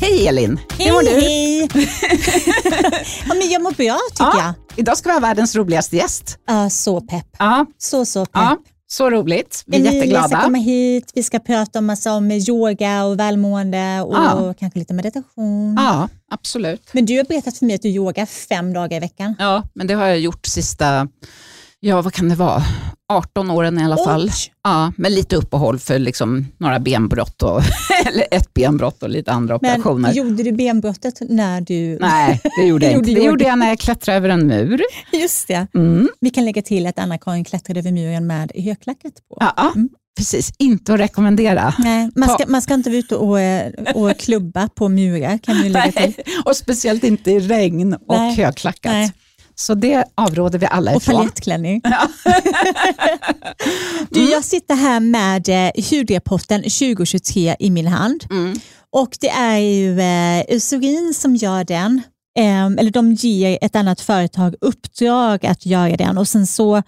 Hej Elin, Hej, hur mår du? hej! ja, men jag mår bra tycker Ja, idag ska vi ha världens roligaste gäst. jag. Ja, så pepp. Ja, Så, så pepp. ja så roligt. Vi är Emilia ska jätteglada. komma hit, vi ska prata om massa om yoga och välmående och Ja. kanske lite meditation. Ja, absolut. Men du har berättat för mig att du yogar fem dagar i veckan. Ja, men det har jag gjort sista, ja vad kan det vara, 18 åren i alla Oj. fall. Ja, med lite uppehåll för liksom några benbrott, och, eller ett benbrott och lite andra Men operationer. gjorde du benbrottet när du... Nej, det gjorde jag inte. Det gjorde jag när jag klättrade över en mur. Just det. Mm. Vi kan lägga till att Anna-Karin klättrade över muren med högklackat på. Ja, Mm. precis. Inte att rekommendera. Nej, man ska, man ska inte vara ute och, eh, och klubba på murar kan lägga till. Nej, och speciellt inte i regn och Nej. högklackat. Nej. Så det avråder vi alla Och ifrån. palettklänning. du, jag sitter här med eh, hudrapporten 2023 i min hand. Mm. Och det är ju eh, Usurin som gör den. Eh, eller de ger ett annat företag uppdrag att göra den och sen så,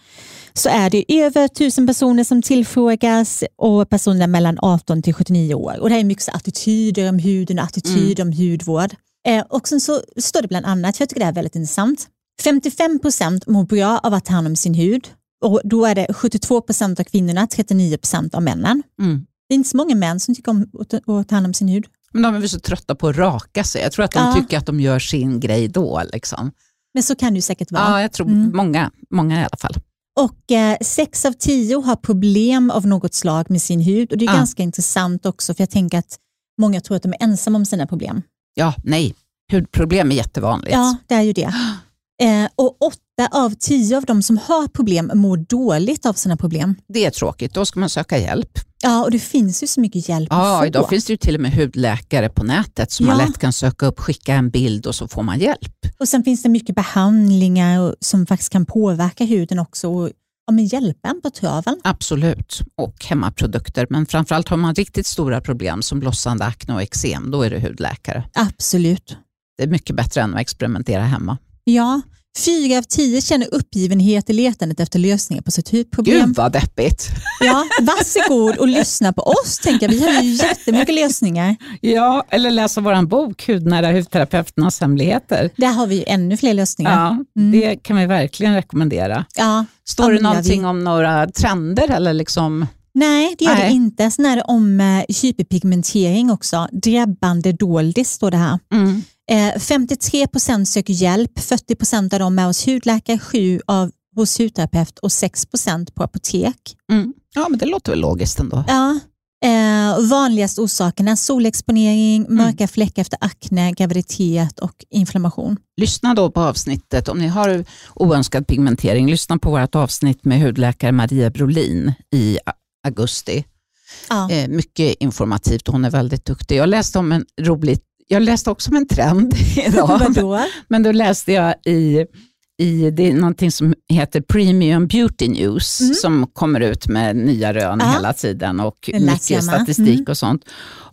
så är det över tusen personer som tillfrågas och personer mellan 18 till 79 år. Och det är mycket attityder om huden och attityder om hudvård. Eh, och sen så står det bland annat, för jag tycker det är väldigt intressant, 55 procent mår bra av att ta hand om sin hud och då är det 72 procent av kvinnorna, 39 procent av männen. Mm. Det är inte så många män som tycker om att, ta hand om sin hud. Men de är väl så trötta på att raka sig. Jag tror att de Ja. tycker att de gör sin grej då. Liksom. Men så kan det ju säkert vara. Ja, jag tror Mm. många, många i alla fall. Och eh, sex av tio har problem av något slag med sin hud och det är Ja. ganska intressant också för jag tänker att många tror att de är ensamma om sina problem. Ja, nej. Hudproblem är jättevanligt. Ja, det är ju det. Eh, och åtta av tio av de som har problem mår dåligt av sina problem. Det är tråkigt. Då ska man söka hjälp. Ja, och det finns ju så mycket hjälp Ja, att få. idag finns det ju till och med hudläkare på nätet som Ja. man lätt kan söka upp, skicka en bild och så får man hjälp. Och sen finns det mycket behandlingar som faktiskt kan påverka huden också och ja, men hjälpa en på traven. Absolut. Och hemmaprodukter. Men framförallt har man riktigt stora problem som blossande akne och eksem, då är det hudläkare. Absolut. Det är mycket bättre än att experimentera hemma. Ja, fyra av tio känner uppgivenhet i letandet efter lösningar på sitt hudproblem. Gud vad deppigt. Ja, varsågod och lyssna på oss, tänker jag. Vi har ju jättemycket lösningar. Ja, eller läsa vår bok Hudnära hudterapeuternas hemligheter. Där har vi ju ännu fler lösningar. Ja, Mm. det kan vi verkligen rekommendera. Ja, Står det någonting vi- om några trender eller liksom? nej, det gör Nej. det inte. Sen är det om eh, hyperpigmentering också. Drabbande doldis står det här. Mm. Eh, 53 procent söker hjälp, 40 procent av dem är hos hudläkare, 7 av hos hudterapeut och 6 procent på apotek. Mm. Ja, men det låter väl logiskt ändå. Ja. Eh, vanligaste orsakerna solexponering, mörka fläckar efter akne, graviditet och inflammation. Lyssna då på avsnittet, om ni har oönskad pigmentering, lyssna på vårt avsnitt med hudläkare Maria Brolin i augusti. Ja. Eh, mycket informativt och hon är väldigt duktig. Jag läste om en rolig, jag läste också om en trend idag. Vadå? Men då läste jag i, i det är någonting som heter Premium Beauty News som kommer ut med nya rön Mm. Ja. hela tiden och mycket med. statistik Mm. och sånt.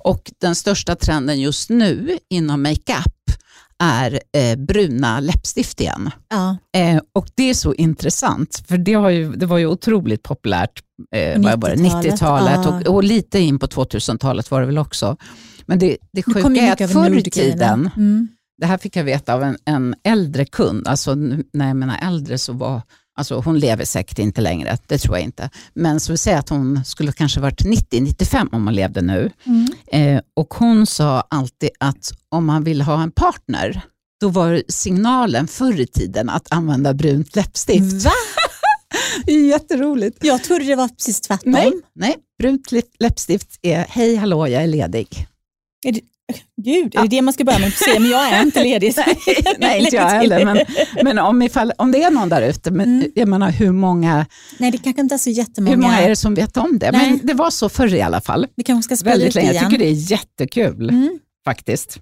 Och den största trenden just nu inom makeup är eh, bruna läppstift igen. Ja. Eh, och det är så intressant, för det, har ju, det var ju otroligt populärt eh, På vad var det, 90-talet, 90-talet ja. och, och lite in på 2000-talet var det väl också. Men det, det sjuka är att förr i tiden, Mm. det här fick jag veta av en, en äldre kund, alltså när jag menar äldre så var, alltså hon lever säkert inte längre, det tror jag inte. Men så vi säger att hon skulle kanske varit 90-95 om hon levde nu. Mm. Eh, och hon sa alltid att om man vill ha en partner, då var signalen förr i tiden att använda brunt läppstift. Va? Det är jätteroligt. Jag trodde det var precis tvärtom. Nej, nej, brunt läpp- läppstift är hej hallå jag är ledig. Är det, gud, är det det man ska börja med att säga? Men jag är inte ledig. nej, nej, inte jag heller. Men, men om, ifall, om det är någon där ute, men Mm. jag menar hur många, Nej, det kanske inte är så jättemånga. hur många är det som vet om det? Nej. Men det var så förr i alla fall. Vi kanske ska spela Väldigt ut länge. Jag igen. tycker det är jättekul Mm. faktiskt.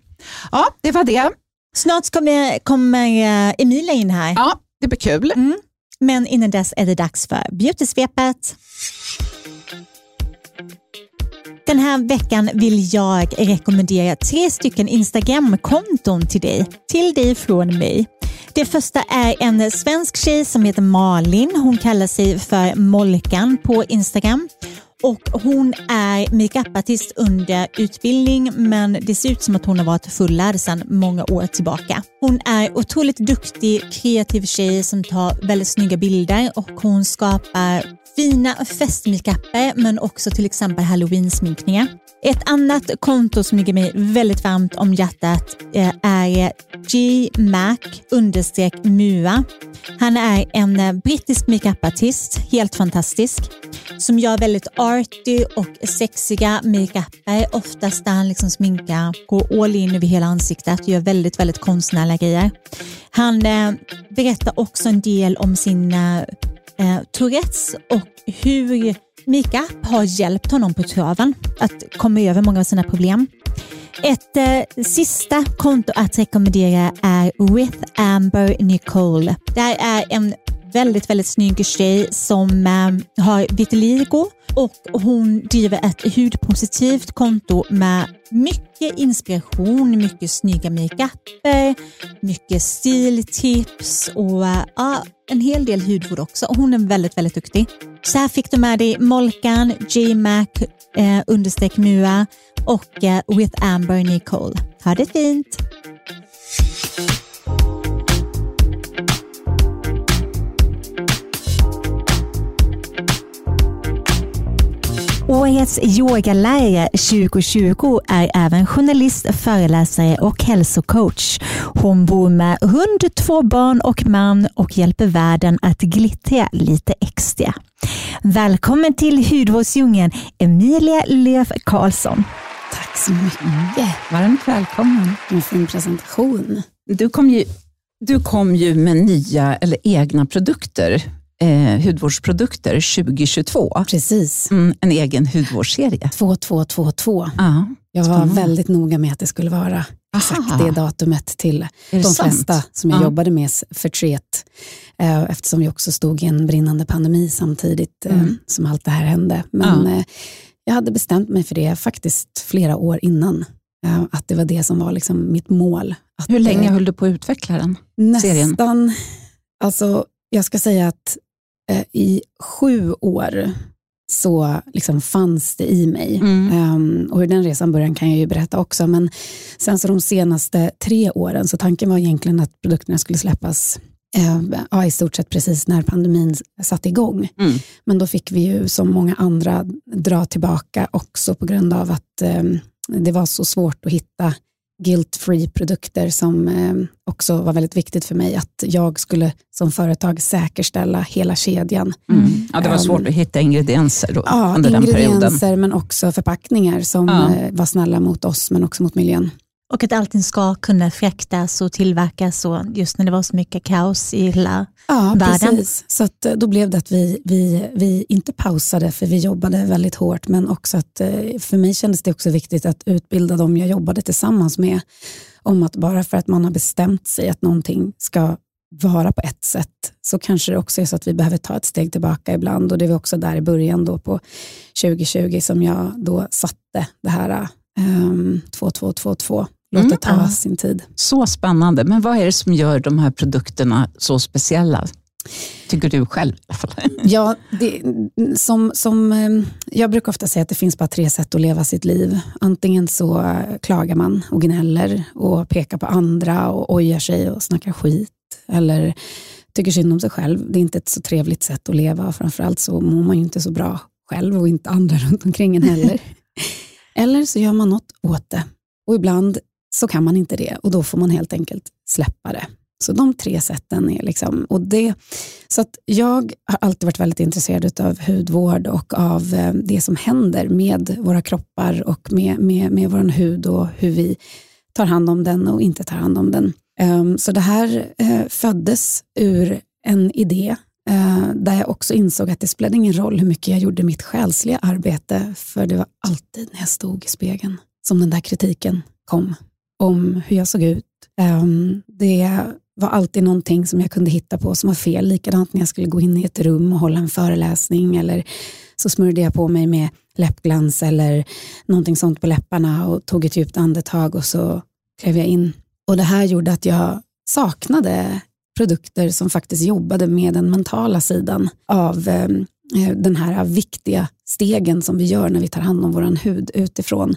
Ja, det var det. Snart kommer, kommer eh, Emilia in här. Ja, det blir kul. Mm. Men innan dess är det dags för Beautysvepet. Den här veckan vill jag rekommendera tre stycken Instagram-konton till dig. Till dig från mig. Det Det första är en svensk tjej som heter Malin. Hon kallar sig för Molkan på Instagram. Och Hon är makeupartist under utbildning men det ser ut som att hon har varit fullärd sedan många år tillbaka. Hon är otroligt duktig, kreativ tjej som tar väldigt snygga bilder och hon skapar fina festmakeuper men också till exempel halloween-sminkningar. Ett annat konto som ligger mig väldigt varmt om hjärtat eh, är gmac mua. Han är en eh, brittisk makeupartist, helt fantastisk, som gör väldigt arty och sexiga makeuper. Oftast där han liksom sminkar, går all in över hela ansiktet, gör väldigt, väldigt konstnärliga grejer. Han eh, berättar också en del om sin eh, Tourettes och hur Mika har hjälpt honom på traven att komma över många av sina problem. Ett eh, sista konto att rekommendera är With Amber Nicole. Det här är en väldigt, väldigt snygg tjej som eh, har vitiligo och hon driver ett hudpositivt konto med mycket inspiration, mycket snygga makeuper, mycket stiltips och eh, ja, en hel del hudvård också. Hon är väldigt, väldigt duktig. Så här fick du med dig Molkan, JMac, eh, understreck MUA och eh, With Amber Nicole. Ha det fint! Årets yogalärare 2020 är även journalist, föreläsare och hälsocoach. Hon bor med hund, två barn och man och hjälper världen att glittra lite extra. Välkommen till hudvårdsdjungeln Emilia Löf Karlsson. Tack så mycket. Varmt välkommen. En fin presentation. Du kom ju, du kom ju med nya eller egna produkter eh, hudvårdsprodukter 2022. Precis. Mm, en egen hudvårdsserie. 2222. Ja, jag var väldigt noga med att det skulle vara exakt det datumet till de sant? flesta som jag ja. jobbade med förtret. Eh, eftersom vi också stod i en brinnande pandemi samtidigt eh, mm. som allt det här hände. Men ja. eh, jag hade bestämt mig för det faktiskt flera år innan. Eh, att det var det som var liksom mitt mål. Att, Hur länge höll du på att utveckla den? Nästan, serien? alltså jag ska säga att Eh, i sju år så liksom fanns det i mig. Mm. Um, och hur den resan började kan jag ju berätta också. Men sen så de senaste tre åren, så tanken var egentligen att produkterna skulle släppas uh, i stort sett precis när pandemin satte igång. Mm. Men då fick vi ju som många andra dra tillbaka också på grund av att um, det var så svårt att hitta guilt-free produkter som eh, också var väldigt viktigt för mig. Att jag skulle som företag säkerställa hela kedjan. Mm. Ja, det var svårt um, att hitta ingredienser då, ja, under den perioden. ingredienser men också förpackningar som ja. eh, var snälla mot oss men också mot miljön. Och att allting ska kunna fraktas och tillverkas och just när det var så mycket kaos i hela ja, världen. Precis. Så eh, då blev det att vi, vi, vi inte pausade för vi jobbade väldigt hårt men också att eh, för mig kändes det också viktigt att utbilda dem jag jobbade tillsammans med om att bara för att man har bestämt sig att någonting ska vara på ett sätt så kanske det också är så att vi behöver ta ett steg tillbaka ibland och det var också där i början då på 2020 som jag då satte det här um, 2222 Låt det ta mm. sin tid. Så spännande. Men vad är det som gör de här produkterna så speciella? Tycker du själv Ja, det, som, som, ehm, jag brukar ofta säga att det finns bara tre sätt att leva sitt liv. Antingen så klagar man och gnäller och pekar på andra och ojar sig och snackar skit. Eller tycker synd om sig själv. Det är inte ett så trevligt sätt att leva. Framförallt så mår man ju inte så bra själv och inte andra runt omkring en heller. Eller så gör man något åt det. Och ibland så kan man inte det och då får man helt enkelt släppa det. Så de tre sätten är liksom, och det, så att jag har alltid varit väldigt intresserad av hudvård och av eh, det som händer med våra kroppar och med, med, med vår hud och hur vi tar hand om den och inte tar hand om den. Ehm, så det här eh, föddes ur en idé eh, där jag också insåg att det spelade ingen roll hur mycket jag gjorde mitt själsliga arbete, för det var alltid när jag stod i spegeln som den där kritiken kom om hur jag såg ut. Um, det var alltid någonting som jag kunde hitta på som var fel. Likadant när jag skulle gå in i ett rum och hålla en föreläsning eller så smörjde jag på mig med läppglans eller någonting sånt på läpparna och tog ett djupt andetag och så klev jag in. Och Det här gjorde att jag saknade produkter som faktiskt jobbade med den mentala sidan av ehm, eh, den här viktiga stegen som vi gör när vi tar hand om vår hud utifrån.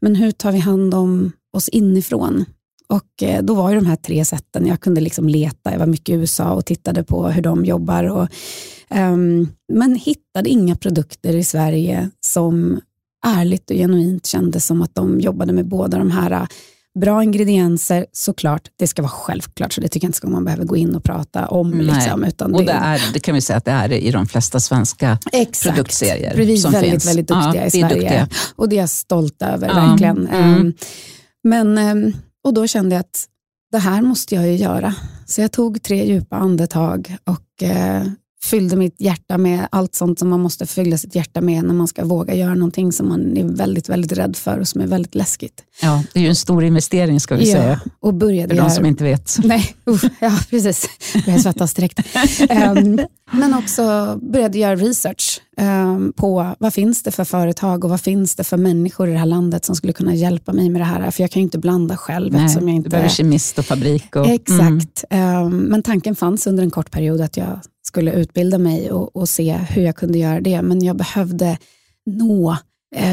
Men hur tar vi hand om oss inifrån? Och eh, då var ju de här tre sätten, jag kunde liksom leta, jag var mycket i USA och tittade på hur de jobbar. Och, um, men hittade inga produkter i Sverige som ärligt och genuint kändes som att de jobbade med båda de här Bra ingredienser, såklart. Det ska vara självklart, så det tycker jag inte man behöver gå in och prata om. Liksom, utan och det, är, det kan vi säga att det är i de flesta svenska Exakt. produktserier är som väldigt, finns. väldigt duktiga ja, i Sverige. Duktiga. Och det är jag stolt över, ja. verkligen. Mm. Men, ehm, och då kände jag att det här måste jag ju göra. Så jag tog tre djupa andetag och eh, fyllde mitt hjärta med allt sånt som man måste fylla sitt hjärta med när man ska våga göra någonting som man är väldigt, väldigt rädd för och som är väldigt läskigt. Ja, det är ju en stor investering ska vi ja, säga. Och började för de som inte vet. Nej, uh, ja precis. Jag svettas direkt. um, men också började göra research um, på vad finns det för företag och vad finns det för människor i det här landet som skulle kunna hjälpa mig med det här. För jag kan ju inte blanda själv. Nej, jag inte... Du behöver kemist och fabrik. Och, Exakt. Mm. Um, men tanken fanns under en kort period att jag skulle utbilda mig och, och se hur jag kunde göra det. Men jag behövde nå,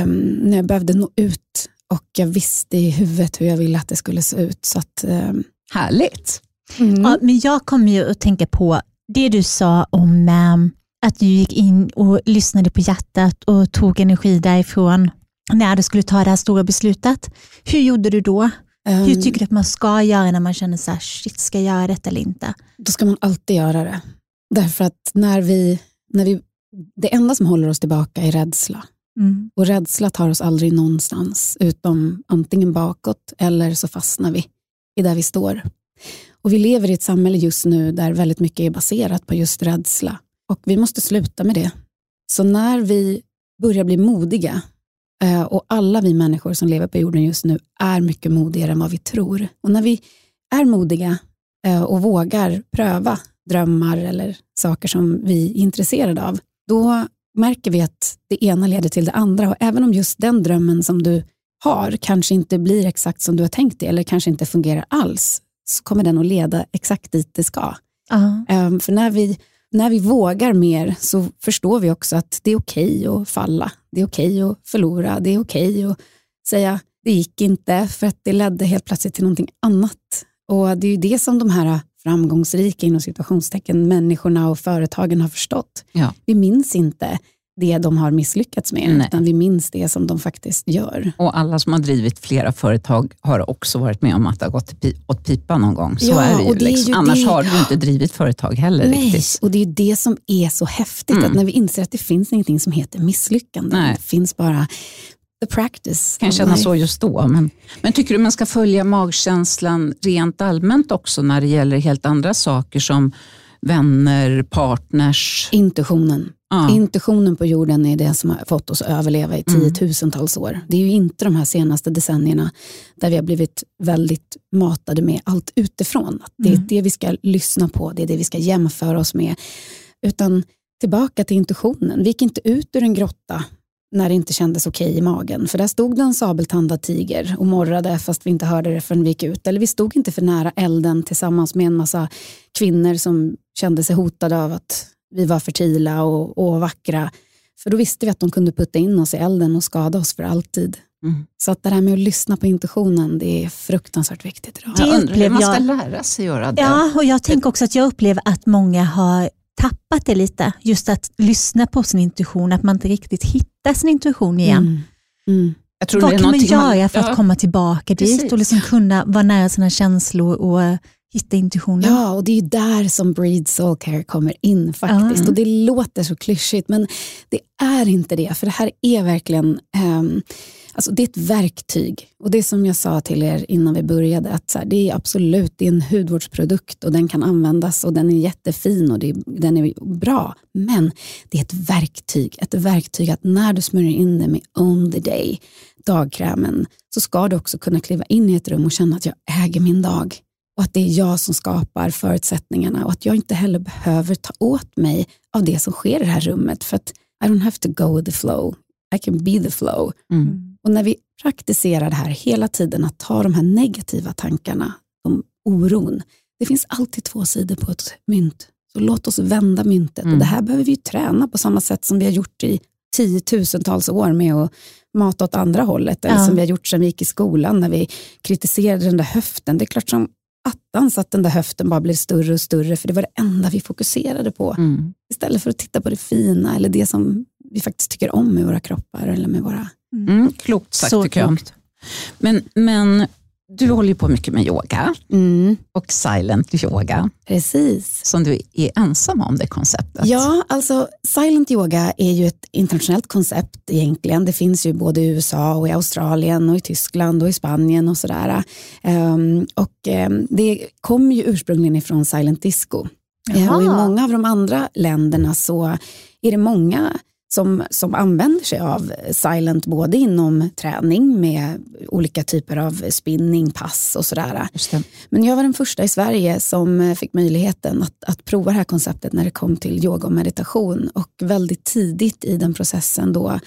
um, jag behövde nå ut och jag visste i huvudet hur jag ville att det skulle se ut. Så att, um... Härligt. Mm. Ja, men jag kommer ju att tänka på det du sa om um, att du gick in och lyssnade på hjärtat och tog energi därifrån när du skulle ta det här stora beslutet. Hur gjorde du då? Um, Hur tycker du att man ska göra när man känner så här, shit, ska jag göra detta eller inte? Då ska man alltid göra det. Därför att när vi, när vi, det enda som håller oss tillbaka är rädsla. Mm. Och rädsla tar oss aldrig någonstans, utom antingen bakåt eller så fastnar vi i där vi står. Och Vi lever i ett samhälle just nu där väldigt mycket är baserat på just rädsla. Och vi måste sluta med det. Så när vi börjar bli modiga, eh, och alla vi människor som lever på jorden just nu är mycket modigare än vad vi tror. Och när vi är modiga eh, och vågar pröva drömmar eller saker som vi är intresserade av, då märker vi att det ena leder till det andra. Och även om just den drömmen som du har kanske inte blir exakt som du har tänkt dig eller kanske inte fungerar alls, så kommer den att leda exakt dit det ska. Uh-huh. Um, för när vi, när vi vågar mer så förstår vi också att det är okej okay att falla. Det är okej okay att förlora. Det är okej okay att säga det gick inte för att det ledde helt plötsligt till någonting annat. Och Det är ju det som de här framgångsrika inom situationstecken människorna och företagen har förstått. Ja. Vi minns inte det de har misslyckats med, Nej. utan vi minns det som de faktiskt gör. Och alla som har drivit flera företag har också varit med om att det har gått åt pipa någon gång. Så ja, är det ju. Det liksom. ju Annars det... har du inte drivit företag heller. Nej, riktigt. och det är det som är så häftigt, mm. att när vi inser att det finns ingenting som heter misslyckande. Nej. Det finns bara the practice. kan känna så just då. Men, men tycker du man ska följa magkänslan rent allmänt också när det gäller helt andra saker som vänner, partners? Intuitionen. Ja. Intuitionen på jorden är det som har fått oss att överleva i mm. tiotusentals år. Det är ju inte de här senaste decennierna där vi har blivit väldigt matade med allt utifrån. Att det är mm. det vi ska lyssna på, det är det vi ska jämföra oss med. Utan tillbaka till intuitionen. Vi gick inte ut ur en grotta när det inte kändes okej okay i magen. För där stod det en sabeltandad tiger och morrade fast vi inte hörde det förrän vi gick ut. Eller vi stod inte för nära elden tillsammans med en massa kvinnor som kände sig hotade av att vi var fertila och, och vackra. För då visste vi att de kunde putta in oss i elden och skada oss för alltid. Mm. Så att det här med att lyssna på intuitionen, det är fruktansvärt viktigt idag. Jag undrar hur man ska lära sig göra det. Ja, och jag tänker också att jag upplever att många har tappat det lite. Just att lyssna på sin intuition, att man inte riktigt hittar sin intuition igen. Mm. Mm. Vad kan man göra man, för att ja, komma tillbaka precis. dit och liksom kunna vara nära sina känslor och hitta intuitionen? Ja, och det är där som Breed Soul Care kommer in faktiskt. Ah. Och Det låter så klyschigt, men det är inte det. För det här är verkligen um, Alltså det är ett verktyg och det som jag sa till er innan vi började att så här, det är absolut det är en hudvårdsprodukt och den kan användas och den är jättefin och det, den är bra. Men det är ett verktyg, ett verktyg att när du smörjer in det med Own the Day, dagkrämen, så ska du också kunna kliva in i ett rum och känna att jag äger min dag och att det är jag som skapar förutsättningarna och att jag inte heller behöver ta åt mig av det som sker i det här rummet för att I don't have to go with the flow. I can be the flow. Mm. Och när vi praktiserar det här hela tiden, att ta de här negativa tankarna, de oron, det finns alltid två sidor på ett mynt. Så låt oss vända myntet. Mm. Och det här behöver vi träna på samma sätt som vi har gjort i tiotusentals år med att mata åt andra hållet. Eller Ja. som vi har gjort sedan vi gick i skolan när vi kritiserade den där höften. Det är klart som attans att den där höften bara blev större och större för det var det enda vi fokuserade på. Mm. Istället för att titta på det fina eller det som vi faktiskt tycker om med våra kroppar. Eller med våra... Mm, klokt sagt Så tycker jag. klokt. Men, men du håller ju på mycket med yoga och silent yoga, Precis. som du är ensam om det konceptet. Ja, alltså silent yoga är ju ett internationellt koncept egentligen. Det finns ju både i USA och i Australien och i Tyskland och i Spanien och sådär. Ehm, och ehm, det kommer ju ursprungligen ifrån silent disco. Eh, och I Jaha. många av de andra länderna så är det många som, som använder sig av silent både inom träning med olika typer av spinning, pass och sådär. Men jag var den första i Sverige som fick möjligheten att, att prova det här konceptet när det kom till yoga och meditation. Och väldigt tidigt i den processen då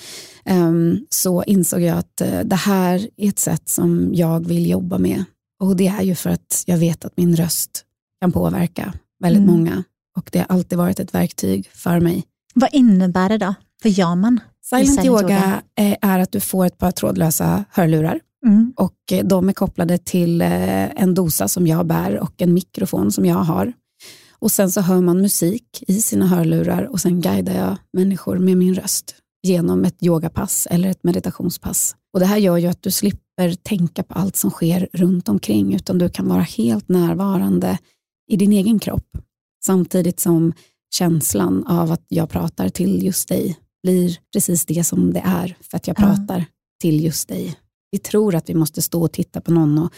ehm, så insåg jag att eh, det här är ett sätt som jag vill jobba med. Och det är ju för att jag vet att min röst kan påverka väldigt Mm. många. Och det har alltid varit ett verktyg för mig. Vad innebär det då? Vad gör man? Silent, silent yoga, yoga? är att du får ett par trådlösa hörlurar Mm. och eh, de är kopplade till eh, en dosa som jag bär och en mikrofon som jag har. Och sen så hör man musik i sina hörlurar och sen guidar jag människor med min röst genom ett yogapass eller ett meditationspass. Och det här gör ju att du slipper tänka på allt som sker runt omkring utan du kan vara helt närvarande i din egen kropp samtidigt som känslan av att jag pratar till just dig blir precis det som det är för att jag Ja. pratar till just dig. Vi tror att vi måste stå och titta på någon, och,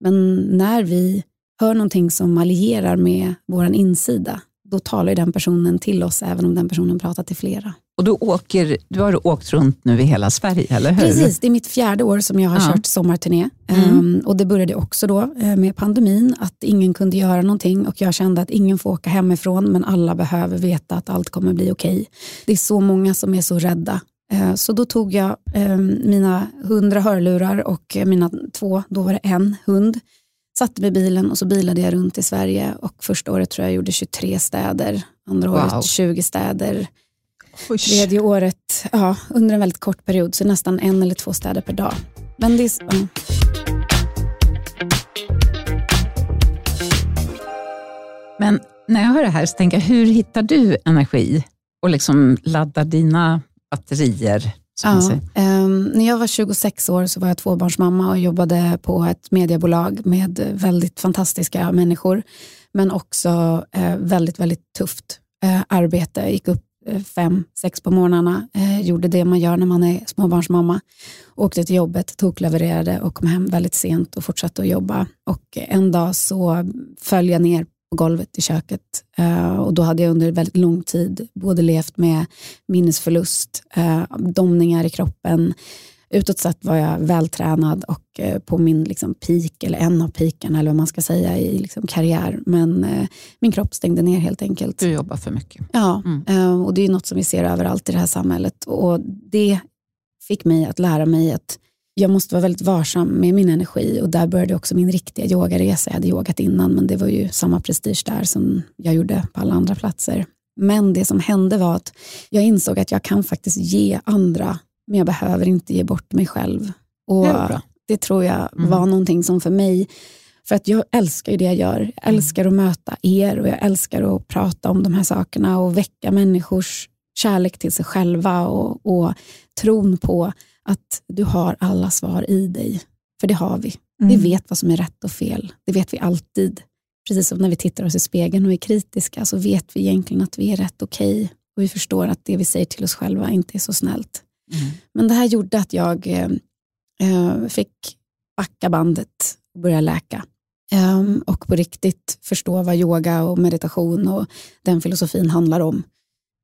men när vi hör någonting som allierar med vår insida, då talar den personen till oss även om den personen pratar till flera. Och du, åker, du har åkt runt nu i hela Sverige, eller hur? Precis, det är mitt fjärde år som jag har Ja. kört sommarturné. Mm. Ehm, och det började också då eh, med pandemin, att ingen kunde göra någonting och jag kände att ingen får åka hemifrån men alla behöver veta att allt kommer bli okej. Det är så många som är så rädda. Eh, Så då tog jag eh, mina hundra hörlurar och mina två, då var det en hund, satte mig i bilen och så bilade jag runt i Sverige och första året tror jag jag gjorde 23 städer, andra Wow. året 20 städer. Tredje året, ja, under en väldigt kort period, så nästan en eller två städer per dag. Men det är, ja. Men när jag hör det här så tänker jag, hur hittar du energi och liksom laddar dina batterier? Ja, ehm, när jag var 26 år så var jag tvåbarnsmamma och jobbade på ett mediebolag med väldigt fantastiska människor. Men också eh, väldigt, väldigt tufft eh, arbete. Gick upp eh, Eh, fem, sex på morgnarna, eh, gjorde det man gör när man är småbarnsmamma. Åkte till jobbet, toklevererade och kom hem väldigt sent och fortsatte att jobba. Och en dag så föll jag ner på golvet i köket eh, och då hade jag under väldigt lång tid både levt med minnesförlust, eh, domningar i kroppen. Utåt sett var jag vältränad och eh, på min liksom, peak, eller en av pikarna eller vad man ska säga i liksom, karriär. Men eh, min kropp stängde ner helt enkelt. Du jobbar för mycket. Ja, Mm. eh, och det är något som vi ser överallt i det här samhället. Och det fick mig att lära mig att jag måste vara väldigt varsam med min energi och där började också min riktiga yogaresa. Jag hade yogat innan men det var ju samma prestige där som jag gjorde på alla andra platser. Men det som hände var att jag insåg att jag kan faktiskt ge andra men jag behöver inte ge bort mig själv. Och Det tror jag Mm. var någonting som för mig för att jag älskar ju det jag gör. Mm. Jag älskar att möta er och jag älskar att prata om de här sakerna och väcka människors kärlek till sig själva och, och tron på att du har alla svar i dig. För det har vi. Vi Mm. vet vad som är rätt och fel. Det vet vi alltid. Precis som när vi tittar oss i spegeln och är kritiska så vet vi egentligen att vi är rätt okej. Och vi förstår att det vi säger till oss själva inte är så snällt. Mm. Men det här gjorde att jag eh, eh, fick backa bandet och börja läka. Ehm, och på riktigt förstå vad yoga och meditation och den filosofin handlar om.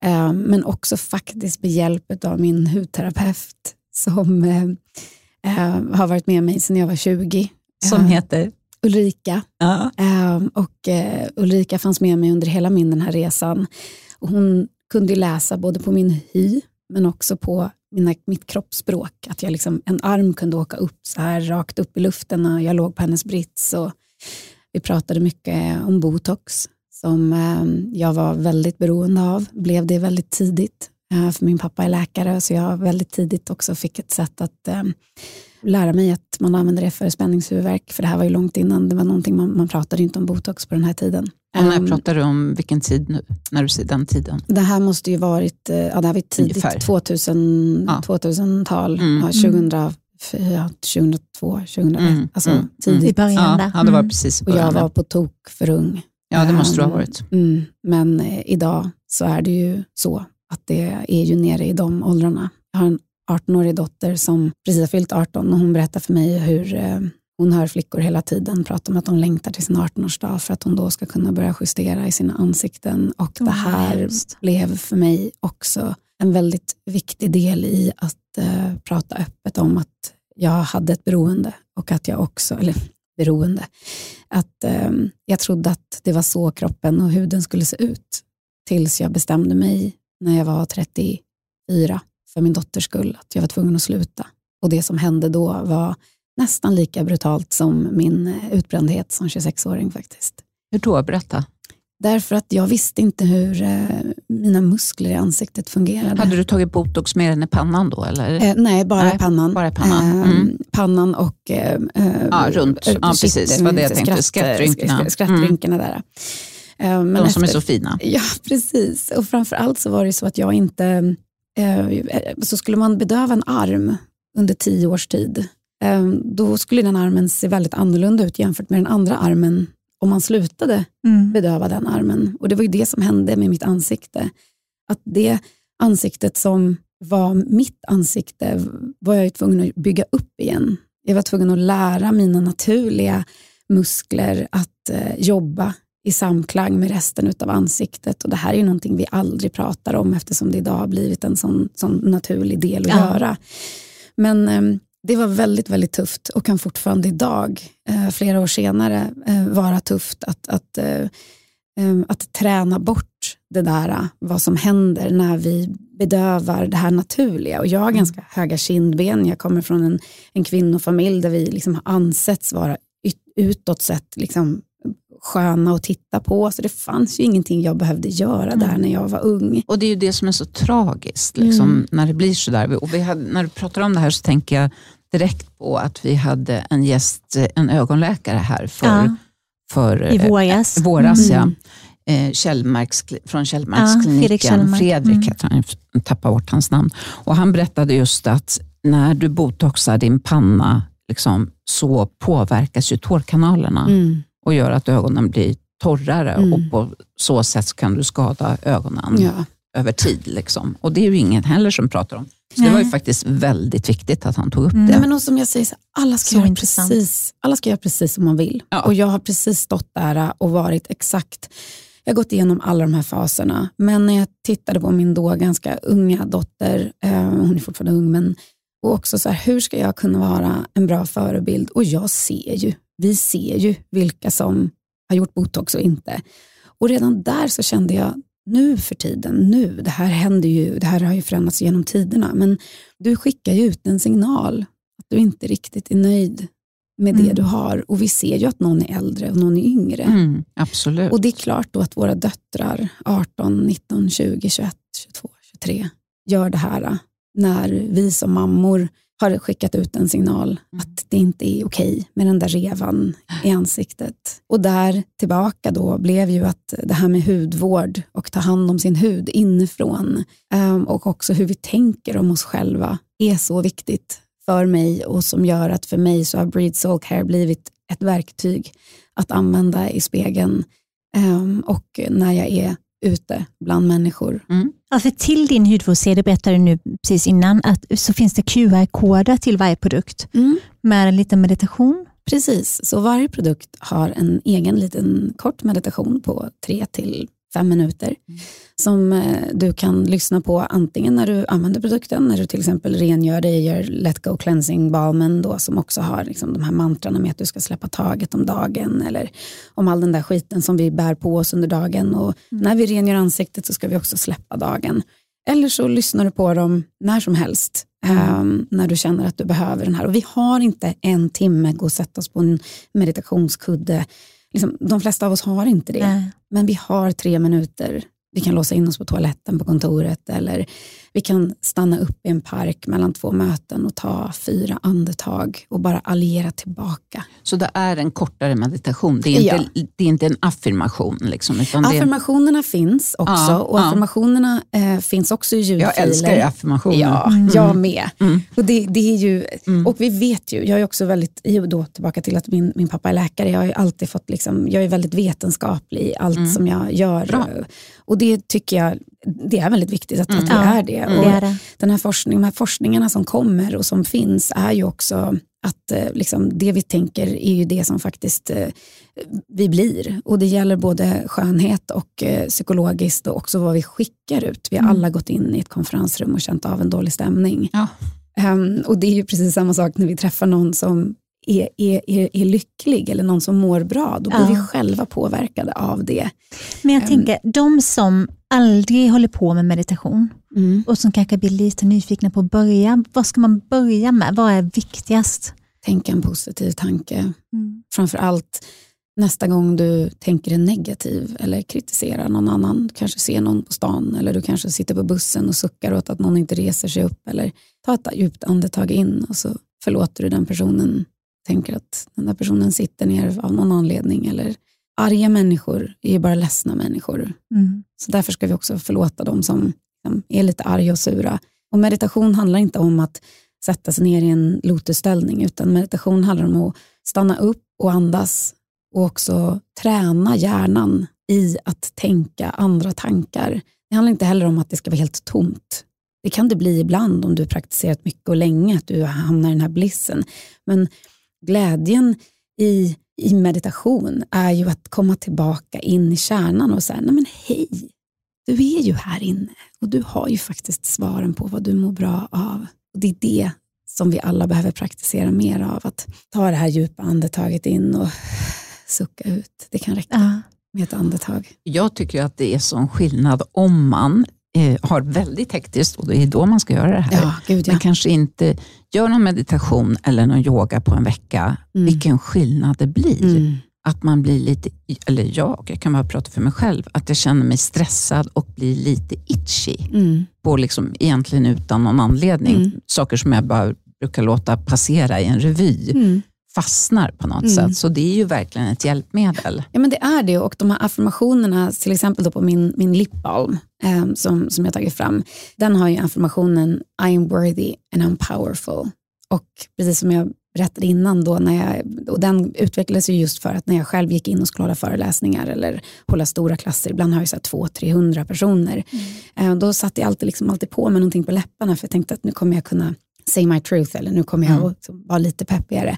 Ehm, men också faktiskt med hjälp av min hudterapeut som eh, har varit med mig sedan jag var 20. Som heter? Ulrika. Ja. Ehm, och eh, Ulrika fanns med mig under hela min den här resan. Och hon kunde läsa både på min hy men också på mina, mitt kroppsspråk. Att jag liksom, en arm kunde åka upp så här rakt upp i luften och jag låg på hennes brits. Och, Vi pratade mycket om botox som eh, jag var väldigt beroende av. Blev det väldigt tidigt. Eh, för min pappa är läkare så jag väldigt tidigt också fick ett sätt att eh, lära mig att man använder det för spänningshuvudvärk. För det här var ju långt innan. Det var någonting man, man pratade inte om botox på den här tiden. Och när Ehm, pratar du om vilken tid nu? När du säger den tiden? det här måste ju varit, eh, ja det här var tidigt Ungefär. 2000, Ja. 2000-tal, Mm. ja, 2004, 2002, 2001, Mm, alltså mm, I tidigt. början Ja, där. ja, det var Mm. precis i Och jag början. var på tok för ung. Ja, det måste du ha Ehm, varit. Mm, men eh, idag så är det ju så att det är ju nere i de åldrarna. Jag har en 18-årig dotter som precis har fyllt 18 och hon berättar för mig hur eh, hon hör flickor hela tiden prata om att de längtar till sin 18-årsdag för att hon då ska kunna börja justera i sina ansikten. Och det här hemskt. blev för mig också en väldigt viktig del i att eh, prata öppet om att jag hade ett beroende och att jag också, eller beroende, att eh, jag trodde att det var så kroppen och huden skulle se ut tills jag bestämde mig när jag var 34 för min dotters skull att jag var tvungen att sluta. Och det som hände då var nästan lika brutalt som min eh, utbrändhet som 26-åring faktiskt. Hur då? Berätta. Därför att jag visste inte hur eh, mina muskler i ansiktet fungerade. Hade du tagit botox mer än i pannan då? Eller? Eh, nej, bara Nej, pannan. bara pannan. Eh, Mm. Pannan och eh, eh, Ja, runt. Ja, precis. kitt- Det jag tänkte. skratt- Skrattrynkorna. sk- Skrattrynkorna där. Eh, men De som är efter- så fina. Ja, precis. Och framför allt så var det så att jag inte... Eh, så skulle man bedöva en arm under tio års tid, då skulle den armen se väldigt annorlunda ut jämfört med den andra armen om man slutade Mm. bedöva den armen. Och det var ju det som hände med mitt ansikte. Att det ansiktet som var mitt ansikte var jag tvungen att bygga upp igen. Jag var tvungen att lära mina naturliga muskler att eh, jobba i samklang med resten av ansiktet. Och Det här är ju någonting vi aldrig pratar om eftersom det idag har blivit en sån, sån naturlig del att Ja. göra. Men eh, det var väldigt, väldigt tufft och kan fortfarande idag, eh, flera år senare, eh, vara tufft att, att, eh, att träna bort det där, vad som händer när vi bedövar det här naturliga. Och jag har ganska höga kindben, jag kommer från en, en kvinnofamilj där vi liksom har ansetts vara ut, utåt sett liksom sköna att titta på, så det fanns ju ingenting jag behövde göra där när jag var ung. Och det är ju det som är så tragiskt, liksom, Mm. när det blir sådär. Och vi hade, när du pratar om det här så tänker jag direkt på att vi hade en gäst, en ögonläkare här för, Ja, för I eh, våras. våras. Mm. Ja. Eh, Källmarks, från Ja, Källmarkskliniken. Fredrik Källmark. Fredrik Mm. heter han, jag tappar bort hans namn. Och han berättade just att när du botoxar din panna liksom, så påverkas ju tårkanalerna Mm. Och gör att ögonen blir torrare Mm. och på så sätt kan du skada ögonen Ja. över tid. Liksom. Och det är ju ingen heller som pratar om. Så det var ju faktiskt väldigt viktigt att han tog upp Mm. det. Men och som jag säger, alla ska, Så göra intressant. precis, alla ska göra precis som man vill. Ja. Och jag har precis stått där och varit exakt, jag har gått igenom alla de här faserna. Men när jag tittade på min då ganska unga dotter, eh, hon är fortfarande ung, men och också så här, hur ska jag kunna vara en bra förebild? Och jag ser ju, vi ser ju vilka som har gjort botox och inte. Och redan där så kände jag, nu för tiden, nu, det här händer ju, det här har ju förändrats genom tiderna, men du skickar ju ut en signal att du inte riktigt är nöjd med det Mm. du har. Och vi ser ju att någon är äldre och någon är yngre. Mm, absolut. Och det är klart då att våra döttrar, 18, 19, 20, 21, 22, 23, gör det här när vi som mammor har skickat ut en signal Mm. att det inte är okej med den där revan i ansiktet. Och där tillbaka då blev ju att det här med hudvård och ta hand om sin hud inifrån ehm, och också hur vi tänker om oss själva är så viktigt för mig och som gör att för mig så har Breed Soul Care blivit ett verktyg att använda i spegeln ehm, och när jag är ute bland människor. Ja, för till din hudvårdsserie, det berättade du nu precis innan, att så finns det QR-koder till varje produkt? Med en liten meditation. Precis, så varje produkt har en egen liten kort meditation på tre till fem minuter som eh, du kan lyssna på antingen när du använder produkten, när du till exempel rengör dig, gör Let Go Cleansing Balmen då, som också har liksom de här mantrarna med att du ska släppa taget om dagen eller om all den där skiten som vi bär på oss under dagen och när vi rengör ansiktet så ska vi också släppa dagen. Eller så lyssnar du på dem när som helst ehm, när du känner att du behöver den här. Och vi har inte en timme, gå och sätta oss på en meditationskudde liksom, de flesta av oss har inte det. Nej. Men vi har tre minuter. Vi kan låsa in oss på toaletten på kontoret eller vi kan stanna upp i en park mellan två möten och ta fyra andetag och bara alliera tillbaka. Så det är en kortare meditation, det är inte, det är inte en affirmation? Liksom, det är, Affirmationerna finns också Ja, och ja. affirmationerna eh, finns också i ljudfiler. jag älskar affirmationer. Ja, Mm. jag med. Mm. Och, det, det är ju, Mm. och vi vet ju, jag är också väldigt, då tillbaka till att min, min pappa är läkare, jag har alltid fått, liksom, jag är väldigt vetenskaplig i allt Mm. som jag gör. Bra. Och det tycker jag, det är väldigt viktigt att, Mm. att vi Ja, är det. Mm. Och Det är det. den här forskning, de här forskningarna som kommer och som finns är ju också att eh, liksom, det vi tänker är ju det som faktiskt eh, vi blir. Och det gäller både skönhet och eh, psykologiskt och också vad vi skickar ut. Vi har Mm. alla gått in i ett konferensrum och känt av en dålig stämning. Ja. Ehm, och det är ju precis samma sak när vi träffar någon som är, är, är, är lycklig eller någon som mår bra. Då blir Ja. vi själva påverkade av det. Men jag tänker, de som aldrig håller på med meditation och som kanske blir lite nyfikna på att börja, vad ska man börja med? Vad är viktigast? Tänk en positiv tanke. framför allt nästa gång du tänker en negativ eller kritiserar någon annan, du kanske ser någon på stan eller du kanske sitter på bussen och suckar åt att någon inte reser sig upp eller ta ett djupt andetag in och så förlåter du den personen, tänker att den där personen sitter ner av någon anledning eller arga människor är ju bara ledsna människor. Mm. Så därför ska vi också förlåta dem som, som är lite arga och sura. Och meditation handlar inte om att sätta sig ner i en lotusställning, utan meditation handlar om att stanna upp och andas och också träna hjärnan i att tänka andra tankar. Det handlar inte heller om att det ska vara helt tomt. Det kan det bli ibland om du praktiserat mycket och länge, att du hamnar i den här blissen. Men glädjen i, i meditation är ju att komma tillbaka in i kärnan och säga, nej men hej, du är ju här inne och du har ju faktiskt svaren på vad du mår bra av. Och Det är det som vi alla behöver praktisera mer av, att ta det här djupa andetaget in och sucka ut. Det kan räcka Ja. med ett andetag. Jag tycker att det är sån skillnad om man har väldigt hektiskt och det är då man ska göra det här. Ja, gud ja. Men kanske inte gör någon meditation eller någon yoga på en vecka. Mm. Vilken skillnad det blir. Mm. Att man blir lite, eller jag, jag kan bara prata för mig själv, att jag känner mig stressad och blir lite itchy. Mm. På liksom, egentligen utan någon anledning. Mm. Saker som jag bara brukar låta passera i en revy Mm. Fastnar på något Mm. sätt. Så det är ju verkligen ett hjälpmedel. Ja men det är det och de här affirmationerna, till exempel då på min, min lipbalm eh, som, som jag tagit fram, den har ju affirmationen I am worthy and I'm powerful. Och precis som jag berättade innan då, när jag, och den utvecklades ju just för att när jag själv gick in och skulle hålla föreläsningar eller hålla stora klasser, ibland har jag så här 200-300 personer, eh, då satt jag alltid, liksom alltid på med någonting på läpparna för jag tänkte att nu kommer jag kunna say my truth eller nu kommer jag Mm. att vara lite peppigare.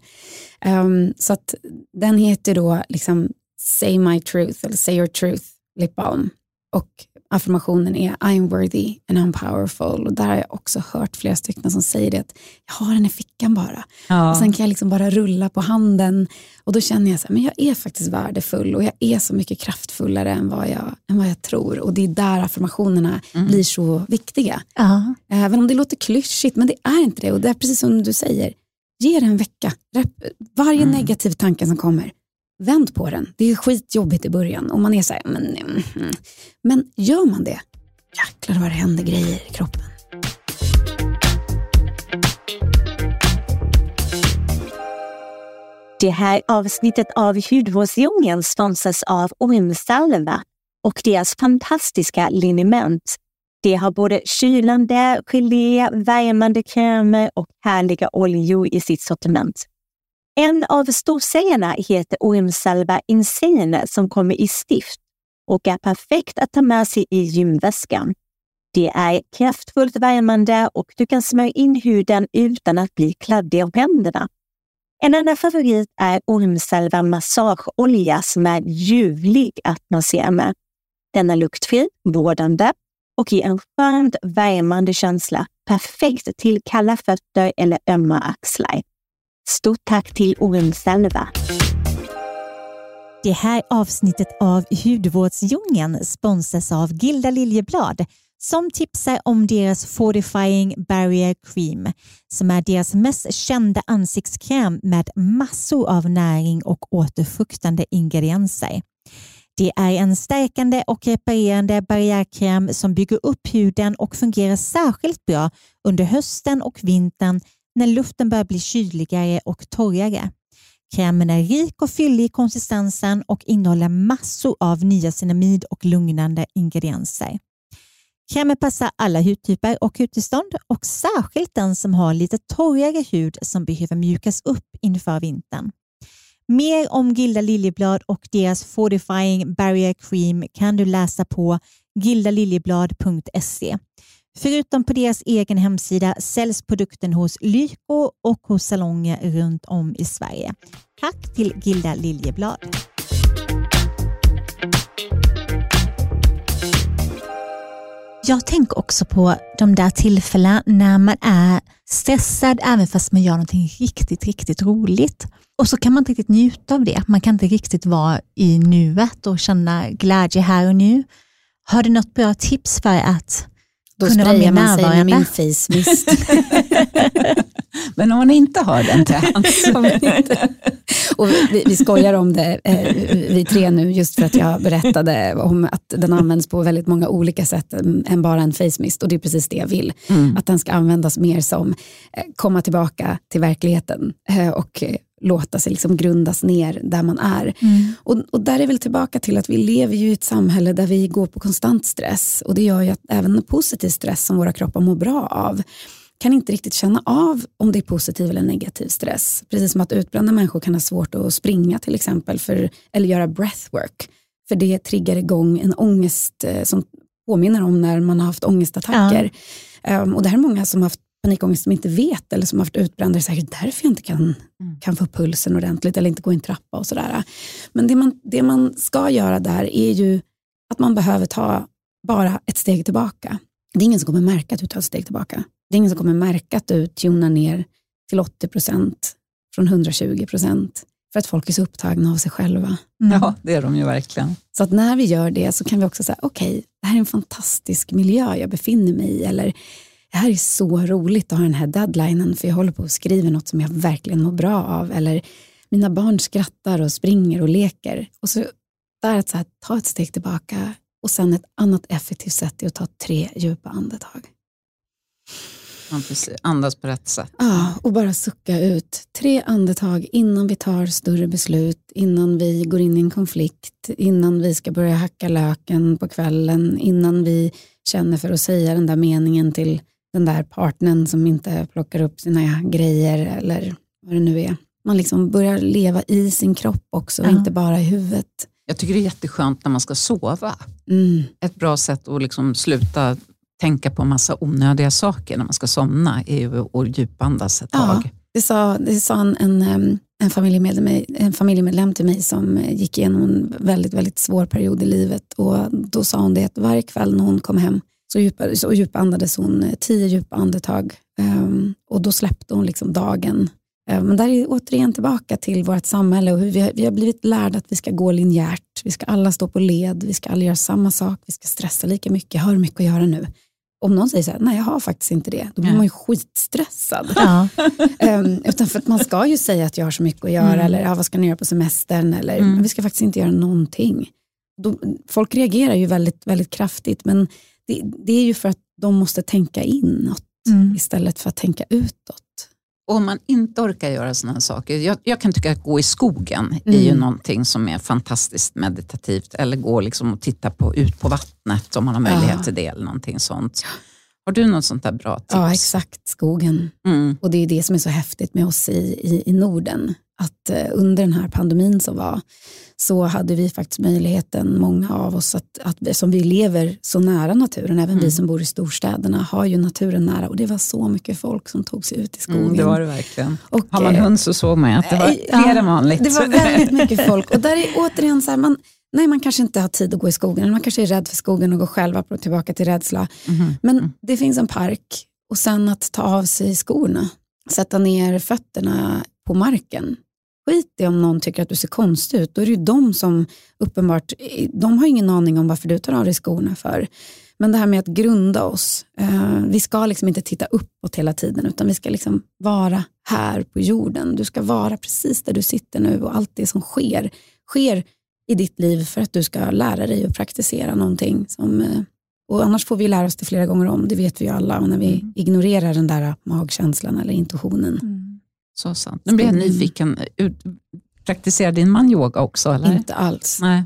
Um, så att den heter då liksom Say my truth eller Say your truth lip balm. Och affirmationen är I am worthy and I'm powerful. Och där har jag också hört flera stycken som säger det att jag har den i fickan bara. Och sen kan jag liksom bara rulla på handen och då känner jag så här, men jag är faktiskt värdefull och jag är så mycket kraftfullare än vad jag, än vad jag tror. Och det är där affirmationerna Mm. blir så viktiga. Ja. Även om det låter klyschigt, men det är inte det. Och det är precis som du säger, ge det en vecka. Varje Mm. negativ tanke som kommer, vänd på den. Det är skitjobbigt i början och man är så här, men, mm, mm. men gör man det, jäklar vad det händer grejer i kroppen. Det här avsnittet av Hudvårdsdjungeln sponsras av Ormsalva och deras fantastiska liniment. Det har både kylande, gelé, värmande krämer och härliga oljor i sitt sortiment. En av storsägarna heter Ormsalva Insane som kommer i stift och är perfekt att ta med sig i gymväskan. Det är kraftfullt värmande och du kan smörja in huden utan att bli kladdig om händerna. En annan favorit är ormsalva massageolja som är ljuvlig att massera med. Den är luktfri, vårdande och ger en skönt värmande känsla. Perfekt till kalla fötter eller ömma axlar. Stort tack till Ormselva. Det här avsnittet av Hudvårdsdjungeln sponsras av Gilda Liljeblad som tipsar om deras Fortifying Barrier Cream som är deras mest kända ansiktskräm med massor av näring och återfuktande ingredienser. Det är en stärkande och reparerande barriärkräm som bygger upp huden och fungerar särskilt bra under hösten och vintern när luften börjar bli kyligare och torrare. Krämen är rik och fyllig i konsistensen och innehåller massor av niacinamid och lugnande ingredienser. Krämen passar alla hudtyper och hudtillstånd och särskilt den som har lite torrare hud som behöver mjukas upp inför vintern. Mer om Gilda Liljeblad och deras Fortifying Barrier Cream kan du läsa på gildaliljeblad.se. Förutom på deras egen hemsida säljs produkten hos Lyko och hos salonger runt om i Sverige. Tack till Gilda Liljeblad. Jag tänker också på de där tillfällena när man är stressad även fast man gör någonting riktigt, riktigt roligt. Och så kan man inte riktigt njuta av det. Man kan inte riktigt vara i nuet och känna glädje här och nu. Har du något bra tips för att då mer sprayar man sig med min face mist. Men om man inte har den till hands. Och vi, vi skojar om det, eh, vi tre nu, just för att jag berättade om att den används på väldigt många olika sätt än bara en face mist. Och det är precis det jag vill. Mm. Att den ska användas mer som eh, komma tillbaka till verkligheten eh, och låta sig liksom grundas ner där man är. Och, och där är väl tillbaka till att vi lever ju i ett samhälle där vi går på konstant stress och det gör ju att även positiv stress som våra kroppar mår bra av kan inte riktigt känna av om det är positiv eller negativ stress. Precis som att utbrända människor kan ha svårt att springa till exempel för, eller göra breathwork. För det triggar igång en ångest eh, som påminner om när man har haft ångestattacker. Ehm, och det här är många som har haft panikångest som inte vet eller som har haft utbrändare. Säkert därför jag inte kan, kan få upp pulsen ordentligt eller inte gå i en trappa och sådär. Men det man, det man ska göra där är ju att man behöver ta bara ett steg tillbaka. Det är ingen som kommer märka att du tar ett steg tillbaka. Det är ingen som kommer märka att du tunar ner till 80 procent från 120 procent för att folk är så upptagna av sig själva. Ja, det är de ju verkligen. Så att när vi gör det så kan vi också säga, okej, det här är en fantastisk miljö jag befinner mig i. Eller det här är så roligt att ha den här deadlinen för jag håller på och skriver något som jag verkligen mår bra av. Eller mina barn skrattar och springer och leker. Och så där att så här, ta ett steg tillbaka och sen ett annat effektivt sätt är att ta tre djupa andetag. Ja, precis. Andas på rätt sätt. Ja, och bara sucka ut. Tre andetag innan vi tar större beslut, innan vi går in i en konflikt, innan vi ska börja hacka löken på kvällen, innan vi känner för att säga den där meningen till den där partnern som inte plockar upp sina grejer eller vad det nu är. Man liksom börjar leva i sin kropp också och Ja. inte bara i huvudet. Jag tycker det är jätteskönt när man ska sova. Mm. Ett bra sätt att liksom sluta tänka på massa onödiga saker när man ska somna är ju att djupandas ett Ja. tag. Det sa, det sa en, en, en, familjemedlem, en familjemedlem till mig som gick igenom en väldigt, väldigt svår period i livet. Och Då sa hon det att varje kväll när hon kom hem så, djupa, så djupandades hon eh, tio djupa andetag. Ehm, och då släppte hon liksom dagen. Ehm, men där är återigen tillbaka till vårt samhälle och hur vi har, vi har blivit lärda att vi ska gå linjärt. Vi ska alla stå på led, vi ska alla göra samma sak, vi ska stressa lika mycket. Jag har mycket att göra nu. Om någon säger så här, nej jag har faktiskt inte det, då blir Nej. man ju skitstressad. Ja. Ehm, utan för att man ska ju säga att jag har så mycket att göra Mm. eller ja, vad ska ni göra på semestern eller Mm. vi ska faktiskt inte göra någonting. Då, folk reagerar ju väldigt, väldigt kraftigt men det, det är ju för att de måste tänka inåt Mm. istället för att tänka utåt. Och om man inte orkar göra sådana saker, jag, jag kan tycka att gå i skogen är ju Mm. någonting som är fantastiskt meditativt. Eller gå liksom och titta på, ut på vattnet om man har möjlighet Ja. till det eller någonting sånt. Har du något sånt där bra tips? Ja, exakt. Skogen. Mm. Och det är det som är så häftigt med oss i, i, i Norden. Att eh, under den här pandemin som var så hade vi faktiskt möjligheten, många av oss, att, att som vi lever så nära naturen, även vi Mm. som bor i storstäderna har ju naturen nära och det var så mycket folk som tog sig ut i skogen. Mm, det var det verkligen. Och, Har man eh, hund så såg man att det var eh, fler ja, än vanligt. Det var väldigt mycket folk och där är återigen så här, man, nej man kanske inte har tid att gå i skogen, eller man kanske är rädd för skogen och går själv, apropå tillbaka till rädsla. Mhm. Men det finns en park och sen att ta av sig skorna, sätta ner fötterna på marken. Skit i om någon tycker att du ser konstig ut, då är det ju de som uppenbart, de har ingen aning om varför du tar av dig skorna för. Men det här med att grunda oss. Eh, vi ska liksom inte titta uppåt hela tiden utan vi ska liksom vara här på jorden. Du ska vara precis där du sitter nu och allt det som sker, sker i ditt liv för att du ska lära dig och praktisera någonting. Som, eh, och annars får vi lära oss det flera gånger om, det vet vi ju alla. Och när vi mm. ignorerar den där magkänslan eller intuitionen. Mm. Så sant. Nu blir jag nyfiken. Praktiserar din man yoga också? Eller? Inte alls. Nej.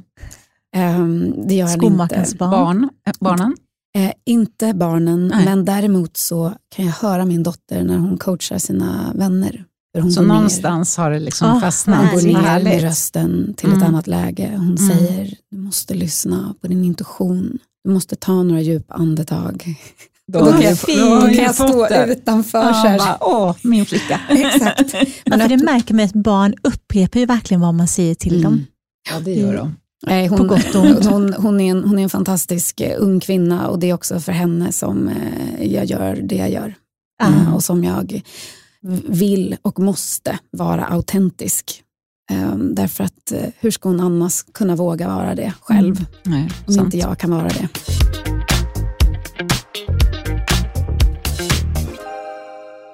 Um, det gör han inte. barn? barn eh, barnen? Eh, inte barnen, Nej. men däremot så kan jag höra min dotter när hon coachar sina vänner. Så någonstans ner. har det liksom oh, fastnat? Hon går ner med rösten till mm. ett annat läge. Hon mm. säger, du måste lyssna på din intuition. Du måste ta några djupa andetag. Då, då, kan, jag, då kan jag stå utanför. Ja, Åh, min flicka. Exakt. Men ja, för det märker man att barn upprepar ju verkligen vad man säger till mm. dem. Ja, det gör de. Nej, hon, hon, hon, är en, hon är en fantastisk eh, ung kvinna och det är också för henne som eh, jag gör det jag gör. Mm. Och som jag vill och måste vara autentisk. Um, därför att uh, hur ska hon annars kunna våga vara det själv? Mm. Nej, om sant. inte jag kan vara det.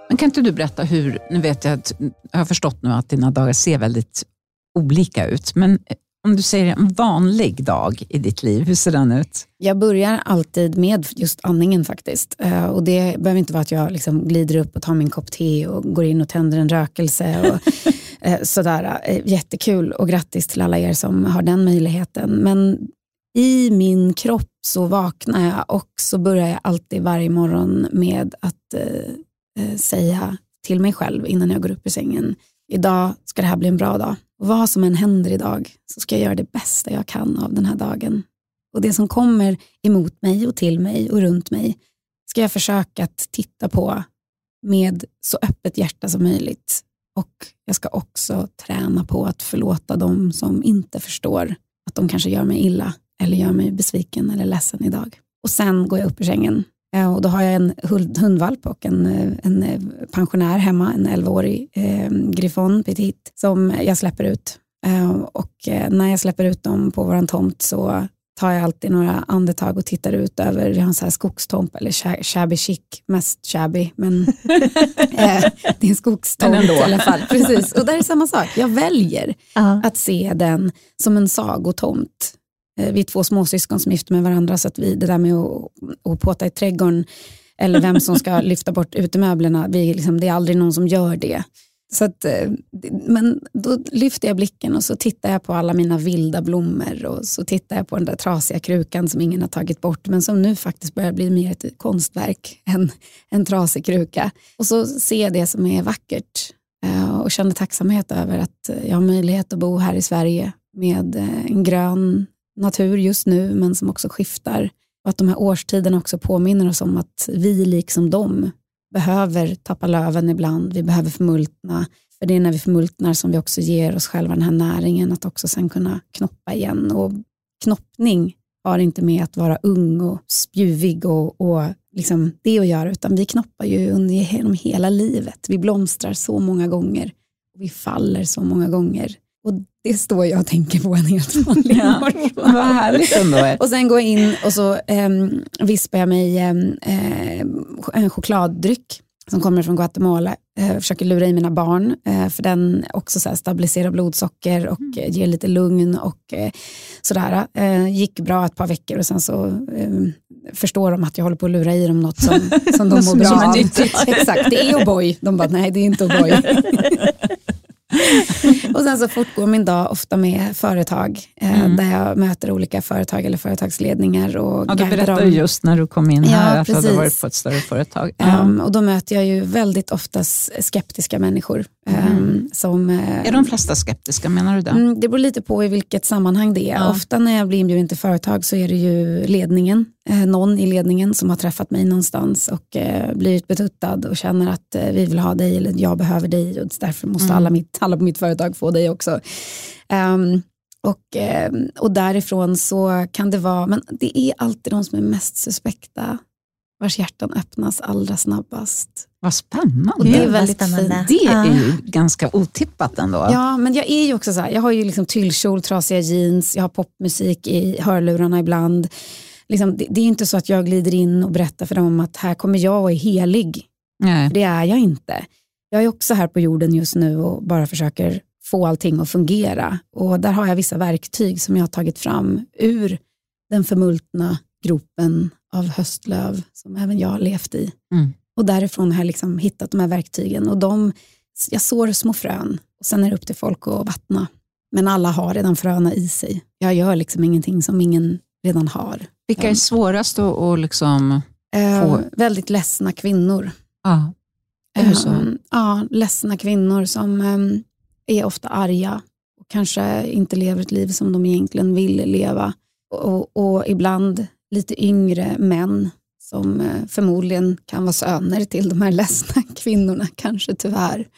Men kan inte du berätta hur, nu vet jag att jag har förstått nu att dina dagar ser väldigt olika ut, men om du säger en vanlig dag i ditt liv, hur ser den ut? Jag börjar alltid med just andningen faktiskt. Uh, och Det behöver inte vara att jag liksom glider upp och tar min kopp te och går in och tänder en rökelse. Och, uh, sådär. Uh, jättekul och grattis till alla er som har den möjligheten. Men i min kropp så vaknar jag och så börjar jag alltid varje morgon med att säga till mig själv innan jag går upp ur sängen. Idag ska det här bli en bra dag. Och vad som än händer idag så ska jag göra det bästa jag kan av den här dagen. Och det som kommer emot mig och till mig och runt mig ska jag försöka att titta på med så öppet hjärta som möjligt. Och jag ska också träna på att förlåta dem som inte förstår att de kanske gör mig illa eller gör mig besviken eller ledsen idag. Och sen går jag upp ur sängen och då har jag en hundvalp och en, en pensionär hemma, en 11-årig eh, griffon petit, som jag släpper ut. Eh, och eh, när jag släpper ut dem på vår tomt så tar jag alltid några andetag och tittar ut över, vi har en så här skogstomp, eller shabby chic, mest shabby, men eh, det är en skogstomp i alla fall. Precis. Och där är samma sak, jag väljer uh -huh. att se den som en sagotomt Eh, vi är två småsyskon som gifter med varandra så att vi, det där med att, att påta i trädgården eller vem som ska lyfta bort utemöblerna, vi, liksom, det är aldrig någon som gör det. Så att, eh, men då lyfter jag blicken och så tittar jag på alla mina vilda blommor och så tittar jag på den där trasiga krukan som ingen har tagit bort men som nu faktiskt börjar bli mer ett konstverk än en trasig kruka. Och så ser jag det som är vackert eh, och känner tacksamhet över att jag har möjlighet att bo här i Sverige med en grön natur just nu, men som också skiftar. Och att de här årstiderna också påminner oss om att vi, liksom dem, behöver tappa löven ibland. Vi behöver förmultna. För det är när vi förmultnar som vi också ger oss själva den här näringen att också sen kunna knoppa igen. Och knoppning har inte med att vara ung och spjuvig och, och liksom det att göra, utan vi knoppar ju under genom hela livet. Vi blomstrar så många gånger och vi faller så många gånger. Och det står jag och tänker på en helt vanlig ja, morgon. Vad härligt ändå. och sen går jag in och så eh, vispar jag mig eh, en chokladdryck som kommer från Guatemala. Eh, försöker lura i mina barn, eh, för den också så stabiliserar blodsocker och mm. ger lite lugn och sådär. Gick bra ett par veckor och sen så ehm, förstår de att jag håller på att lura i dem något som, som de mår bra av. Exakt, det är O'boy. De bara, nej det är inte O'boy. och sen så fortgår min dag ofta med företag eh, mm. där jag möter olika företag eller företagsledningar. Och ja, du berättade just när du kom in här ja, att du hade varit på ett större företag. Ja. Um, och då möter jag ju väldigt ofta skeptiska människor. Mm. Um, som, är de flesta skeptiska, menar du det? Mm, det beror lite på i vilket sammanhang det är. Ja. Ofta när jag blir inbjuden till företag så är det ju ledningen, eh, någon i ledningen som har träffat mig någonstans och eh, blivit betuttad och känner att eh, vi vill ha dig eller jag behöver dig och därför måste mm. alla, mitt, alla på mitt företag få dig också. Um, och, eh, och därifrån så kan det vara, men det är alltid de som är mest suspekta vars hjärtan öppnas allra snabbast. Vad spännande. Och det är väldigt spännande. Det är ju ganska otippat ändå. Ja, men jag är ju också så här, jag har ju liksom tyllkjol, trasiga jeans, jag har popmusik i hörlurarna ibland. Liksom, det, det är inte så att jag glider in och berättar för dem att här kommer jag och är helig. Nej. För det är jag inte. Jag är också här på jorden just nu och bara försöker få allting att fungera. Och där har jag vissa verktyg som jag har tagit fram ur den förmultna gropen av höstlöv som även jag har levt i. Mm. Och därifrån har jag liksom hittat de här verktygen. Och de, jag sår små frön och sen är det upp till folk att vattna. Men alla har redan fröna i sig. Jag gör liksom ingenting som ingen redan har. Vilka är svårast att, att liksom... Eh, Få- väldigt ledsna kvinnor. Ja, är det så? Ehm, Ja, ledsna kvinnor som ehm, är ofta arga och kanske inte lever ett liv som de egentligen vill leva. Och, och ibland lite yngre män som eh, förmodligen kan vara söner till de här ledsna kvinnorna, kanske tyvärr.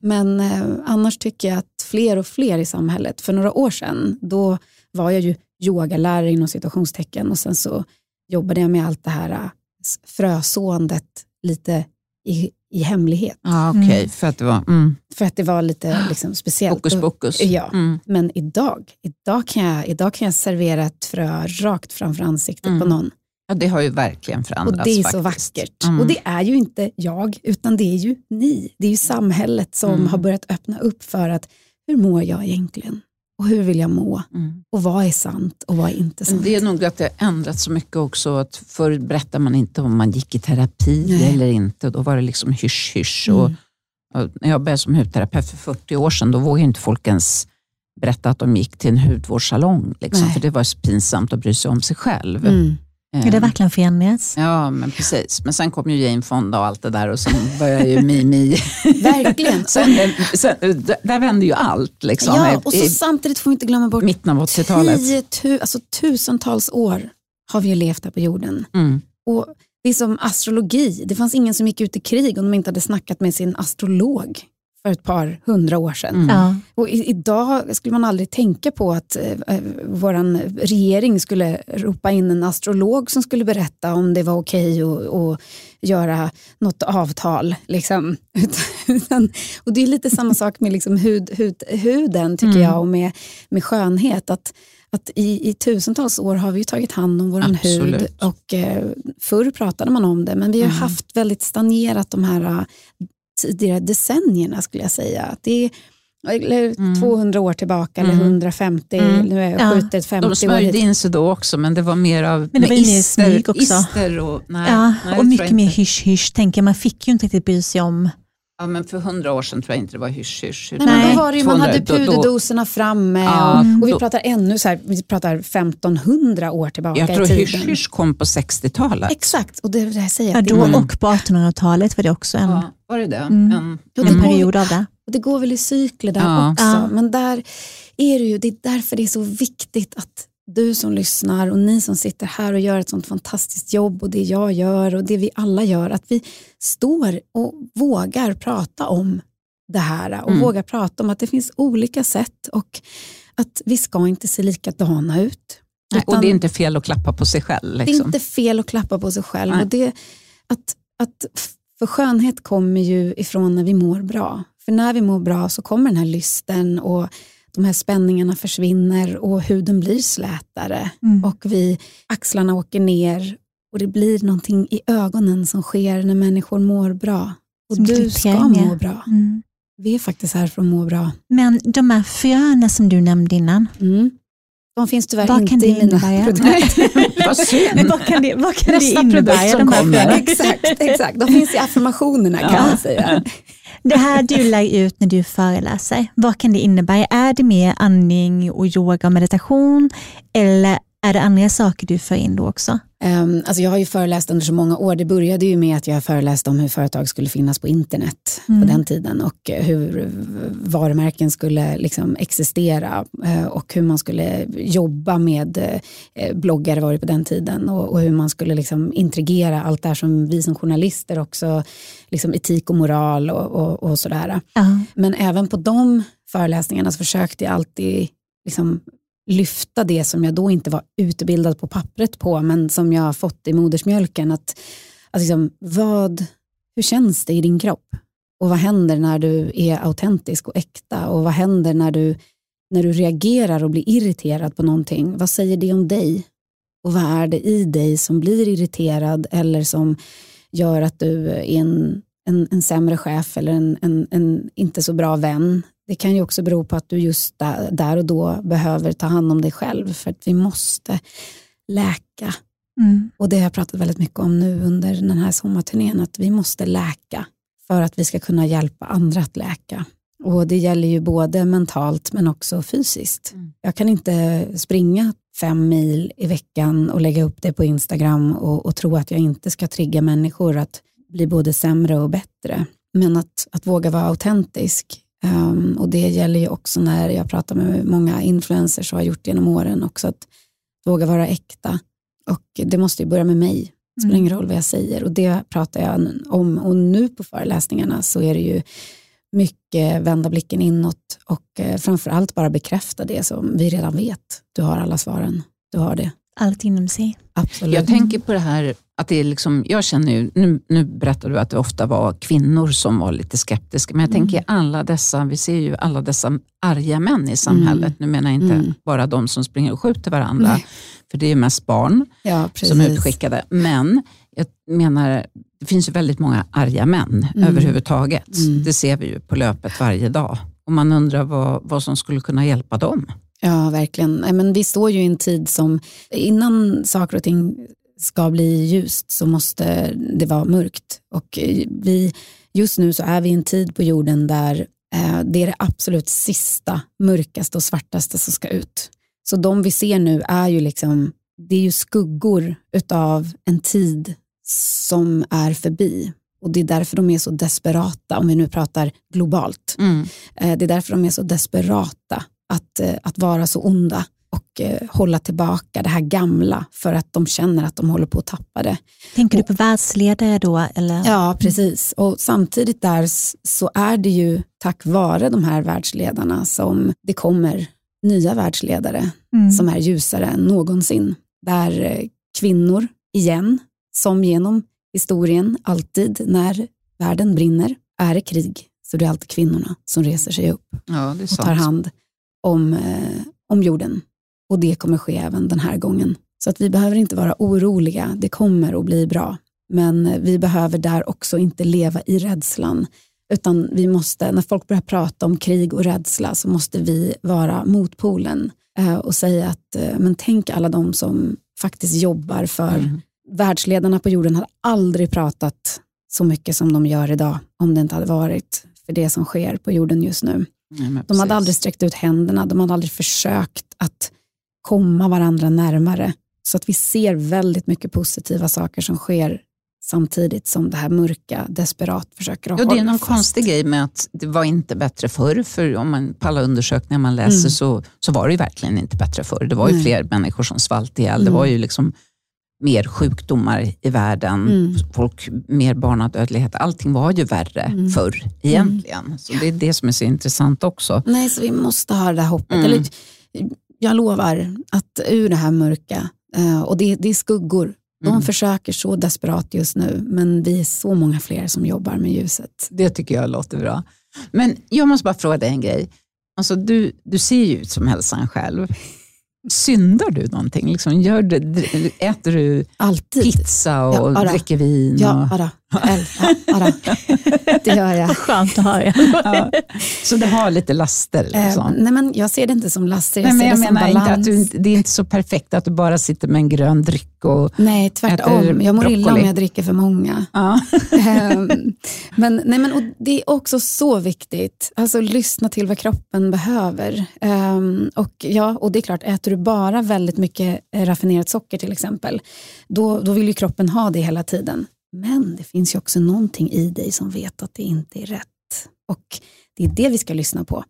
Men eh, annars tycker jag att fler och fler i samhället, för några år sedan, då var jag ju yogalärare inom citationstecken och sen så jobbade jag med allt det här eh, frösåendet lite i, i hemlighet. Ja, okej, Mm. för att det var mm, För att det var lite liksom, speciellt. hokus Och- pokus. Ja, Mm. men idag, idag, kan jag, idag kan jag servera ett frö rakt framför ansiktet Mm. på någon. ja, det har ju verkligen Och förändrats. det är så faktiskt. vackert. Mm. Och det är ju inte jag, utan det är ju ni. Det är ju samhället som Mm. har börjat öppna upp för att hur mår jag egentligen? Och hur vill jag må? Mm. Och vad är sant och vad är inte sant? det är nog att det har ändrats så mycket också. Att förr berättade man inte om man gick i terapi Nej. eller inte. Då var det liksom hysch hysch. Och, Mm. och när jag började som hudterapeut för 40 år sedan, då vågade inte folk ens berätta att de gick till en hudvårdssalong. Liksom, för det var så pinsamt att bry sig om sig själv. Mm. Är det verkligen förändrats? Ja, men precis. Men sen kom ju Jane Fonda och allt det där och sen började ju Mimi. Verkligen. sen, sen, där vände ju allt. Liksom, ja, och så i samtidigt får vi inte glömma bort mitten av 80-talet. tio tu, alltså tusentals år har vi ju levt här på jorden. Mm. Och det är som astrologi. Det fanns ingen som gick ut i krig om de inte hade snackat med sin astrolog för ett par hundra år sedan. Mm. Ja. Och i, idag skulle man aldrig tänka på att eh, vår regering skulle ropa in en astrolog som skulle berätta om det var okej att att göra något avtal. Liksom. Utan, och det är lite samma sak med liksom hud, hud, huden tycker Mm. jag och med, med skönhet. Att, att i, I tusentals år har vi ju tagit hand om vår hud och eh, förr pratade man om det men vi har Mm. haft väldigt stagnerat de här eh, tidigare decennierna skulle jag säga. Att det är eller Mm. 200 år tillbaka eller Mm. 150, Mm. nu är Ja. jag skjutit 50 De år smörjde hit. in sig då också, men det var mer av Men det var ister, smyg också. ister och, nej, Ja, nej, och mycket mer hysch-hysch. Man fick ju inte riktigt bry sig om. Ja, men för hundra år sedan tror jag inte det var hysch-hysch. Nej, men då var det ju, man 200, hade puderdoserna framme Ja, och, och vi då- pratar ännu så här, vi pratar 1500 år tillbaka Jag tror i tiden. hysch-hysch kom på 60-talet. Exakt, och det det jag säger. Ja, att det då Mm. och på 1800-talet var det också en, Ja, var det det? Mm. En, Ja, det en går- period av det. Och det går väl i cykler där Ja. också. Ja. Men där är det ju, det är därför det är så viktigt att du som lyssnar och ni som sitter här och gör ett sånt fantastiskt jobb och det jag gör och det vi alla gör, att vi står och vågar prata om det här och Mm. vågar prata om att det finns olika sätt och att vi ska inte se likadana ut. nej, och det är inte fel att klappa på sig själv. det är Liksom. inte fel att klappa på sig själv. Nej. Och det, att, att, för skönhet kommer ju ifrån när vi mår bra. För när vi mår bra så kommer den här lysten och de här spänningarna försvinner och huden blir slätare Mm. och vi, axlarna åker ner och det blir någonting i ögonen som sker när människor mår bra. Och Som du ska må bra. Mm. Vi är faktiskt här för att må bra. Men de här fröna som du nämnde innan, Mm. De finns tyvärr Vad inte i mina innebära? produkter. Vad synd. vad kan det, vad kan det Nästa innebära? produkt som kommer. exakt, exakt, de finns i affirmationerna kan Ja. man säga. Det här du lär ut när du föreläser, vad kan det innebära? Är det mer andning och yoga och meditation eller är det andra saker du för in då också? Um, alltså jag har ju föreläst under så många år. Det började ju med att jag föreläste om hur företag skulle finnas på internet Mm. på den tiden och eh, hur varumärken skulle liksom existera eh, och hur man skulle jobba med eh, bloggare var det på den tiden och, och hur man skulle liksom integrera allt det här som vi som journalister också, liksom etik och moral och, och, och sådär. Ja. Men även på de föreläsningarna så försökte jag alltid liksom lyfta det som jag då inte var utbildad på pappret på, men som jag har fått i modersmjölken. Att, att liksom, vad, hur känns det i din kropp? Och vad händer när du är autentisk och äkta? Och vad händer när du, när du reagerar och blir irriterad på någonting? Vad säger det om dig? Och vad är det i dig som blir irriterad eller som gör att du är en, en, en sämre chef eller en, en, en, inte så bra vän. Det kan ju också bero på att du just där, där och då behöver ta hand om dig själv för att vi måste läka. Mm. Och det har jag pratat väldigt mycket om nu under den här sommarturnén, att vi måste läka för att vi ska kunna hjälpa andra att läka. Och det gäller ju både mentalt men också fysiskt. Mm. Jag kan inte springa fem mil i veckan och lägga upp det på Instagram och, och tro att jag inte ska trigga människor att bli både sämre och bättre. Men att, att våga vara autentisk. Um, och det gäller ju också när jag pratar med många influencers och har gjort genom åren också, att våga vara äkta. Och det måste ju börja med mig. Det spelar Mm. ingen roll vad jag säger och det pratar jag om. Och nu på föreläsningarna så är det ju mycket vända blicken inåt och eh, framförallt bara bekräfta det som vi redan vet. Du har alla svaren. Du har det. Allt inom sig. Absolut. Jag tänker på det här, att det är liksom, jag känner ju, nu, nu berättar du att det ofta var kvinnor som var lite skeptiska, men jag Mm. tänker alla dessa, vi ser ju alla dessa arga män i samhället. Nu menar jag inte Mm. bara de som springer och skjuter varandra, Nej. för det är ju mest barn ja, som är utskickade. Men jag menar, det finns ju väldigt många arga män Mm. överhuvudtaget. Mm. Det ser vi ju på löpet varje dag. Och man undrar vad, vad som skulle kunna hjälpa dem. Ja, verkligen. Men vi står ju i en tid som, innan saker och ting ska bli ljust så måste det vara mörkt. Och eh, vi, just nu så är vi i en tid på jorden där eh, det är det absolut sista, mörkaste och svartaste som ska ut. Så de vi ser nu är ju liksom, det är ju skuggor utav en tid som är förbi. Och det är därför de är så desperata, om vi nu pratar globalt. Eh, Det är därför de är så desperata att, eh, att vara så onda och eh, hålla tillbaka det här gamla för att de känner att de håller på att tappa det. Tänker du på världsledare då? Eller? Ja, precis. Och samtidigt där så är det ju tack vare de här världsledarna som det kommer nya världsledare Mm. som är ljusare än någonsin. Där eh, kvinnor, igen, som genom historien alltid när världen brinner, är det krig, så det är alltid kvinnorna som reser sig upp Ja, det är och tar hand om, eh, om jorden. Och det kommer ske även den här gången. Så att vi behöver inte vara oroliga, det kommer att bli bra. Men eh, vi behöver där också inte leva i rädslan. Utan vi måste, när folk börjar prata om krig och rädsla så måste vi vara motpolen eh, och säga att eh, men tänk alla de som faktiskt jobbar för Mm. världsledarna på jorden hade aldrig pratat så mycket som de gör idag om det inte hade varit för det som sker på jorden just nu. Nej, De hade aldrig sträckt ut händerna, de hade aldrig försökt att komma varandra närmare. Så att vi ser väldigt mycket positiva saker som sker samtidigt som det här mörka desperat försöker att Ja, det är hålla någon fast. konstig grej med att det var inte bättre förr, för om man, på alla undersökningar man läser Mm. så, så var det ju verkligen inte bättre förr. Det var ju Nej. fler människor som svalt ihjäl, det Mm. var ju liksom mer sjukdomar i världen, Mm. folk, mer barnadödlighet. Allting var ju värre Mm. förr egentligen. Så det är det som är så intressant också. Nej, så vi måste ha det där hoppet. Mm. Eller, jag lovar att ur det här mörka, eh, och det, det är skuggor, de Mm. försöker så desperat just nu, men vi är så många fler som jobbar med ljuset. Det tycker jag låter bra. Men jag måste bara fråga dig en grej. Alltså, du, du ser ju ut som hälsan själv. Syndar du någonting? Liksom, gör du, äter du Alltid. pizza och Ja, dricker vin? Ja, och, ja. Det gör jag. Skönt att höra. ja. Så det har lite laster? Liksom. Eh, nej, men jag ser det inte som laster, jag Nej, men ser jag det som menar inte balans. att du, inte- det är inte så perfekt att du bara sitter med en grön dryck. Och, Nej, tvärtom. äter Jag mår illa om broccoli. jag dricker för många. ja. Ehm, men nej, men, och det är också så viktigt. Alltså lyssna till vad kroppen behöver. Ehm, och, ja, och det är klart, äter du bara väldigt mycket eh, raffinerat socker till exempel, då, då vill ju kroppen ha det hela tiden. Men det finns ju också någonting i dig som vet att det inte är rätt. Och det är det vi ska lyssna på.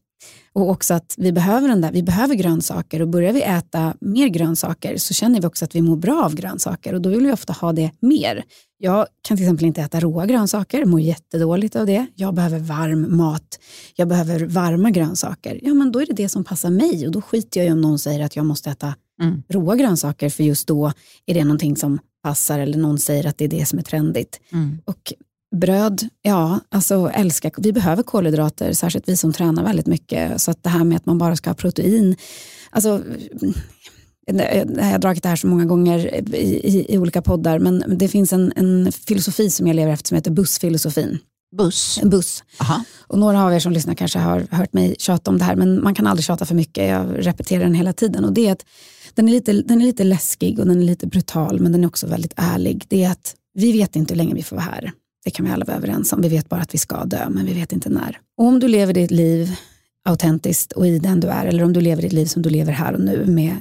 Och också att vi behöver den där, vi behöver grönsaker och börjar vi äta mer grönsaker så känner vi också att vi mår bra av grönsaker och då vill vi ofta ha det mer. Jag kan till exempel inte äta råa grönsaker, mår jättedåligt av det. Jag behöver varm mat, jag behöver varma grönsaker. Ja men då är det det som passar mig och då skiter jag i om någon säger att jag måste äta Mm. råa grönsaker för just då är det någonting som passar eller någon säger att det är det som är trendigt. Mm. Och bröd, ja, alltså älskar, vi behöver kolhydrater, särskilt vi som tränar väldigt mycket. Så att det här med att man bara ska ha protein, alltså jag har dragit det här så många gånger i, i, i olika poddar, men det finns en, en, filosofi som jag lever efter som heter bussfilosofin. Buss? En buss. Aha. Och några av er som lyssnar kanske har hört mig tjata om det här, men man kan aldrig tjata för mycket. Jag repeterar den hela tiden. Och det är att den är, lite, den är lite läskig och den är lite brutal, men den är också väldigt ärlig. Det är att vi vet inte hur länge vi får vara här. Det kan vi alla vara överens om. Vi vet bara att vi ska dö, men vi vet inte när. Och om du lever ditt liv autentiskt och i den du är, eller om du lever ditt liv som du lever här och nu med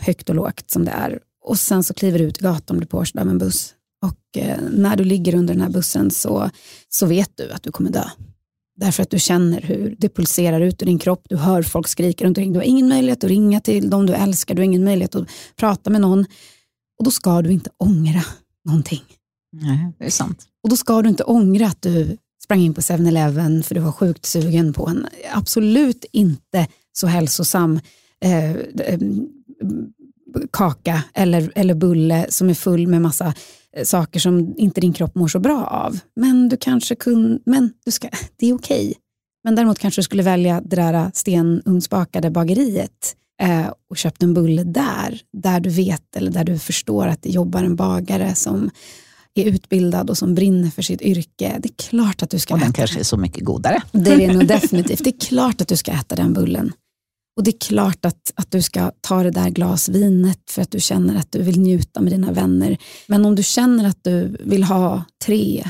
högt och lågt som det är. Och sen så kliver du ut i gatan och blir påkörd av en buss. Och eh, när du ligger under den här bussen så, så vet du att du kommer dö. Därför att du känner hur det pulserar ut ur din kropp, du hör folk skrika runt omkring. Du har ingen möjlighet att ringa till de du älskar, du har ingen möjlighet att prata med någon. Och då ska du inte ångra någonting. Nej, det är sant. Och då ska du inte ångra att du sprang in på 7-Eleven för du var sjukt sugen på en absolut inte så hälsosam eh, eh, kaka eller, eller bulle som är full med massa saker som inte din kropp mår så bra av. Men du kanske kunde, men du ska, det är okej. Okay. Men däremot kanske du skulle välja det där stenugnsbakade bageriet eh, och köpt en bulle där, där du vet eller där du förstår att det jobbar en bagare som är utbildad och som brinner för sitt yrke. Det är klart att du ska och äta den kanske är så mycket godare. Det är det nog definitivt. Det är klart att du ska äta den bullen. Och det är klart att, att du ska ta det där glasvinet för att du känner att du vill njuta med dina vänner. Men om du känner att du vill ha tre,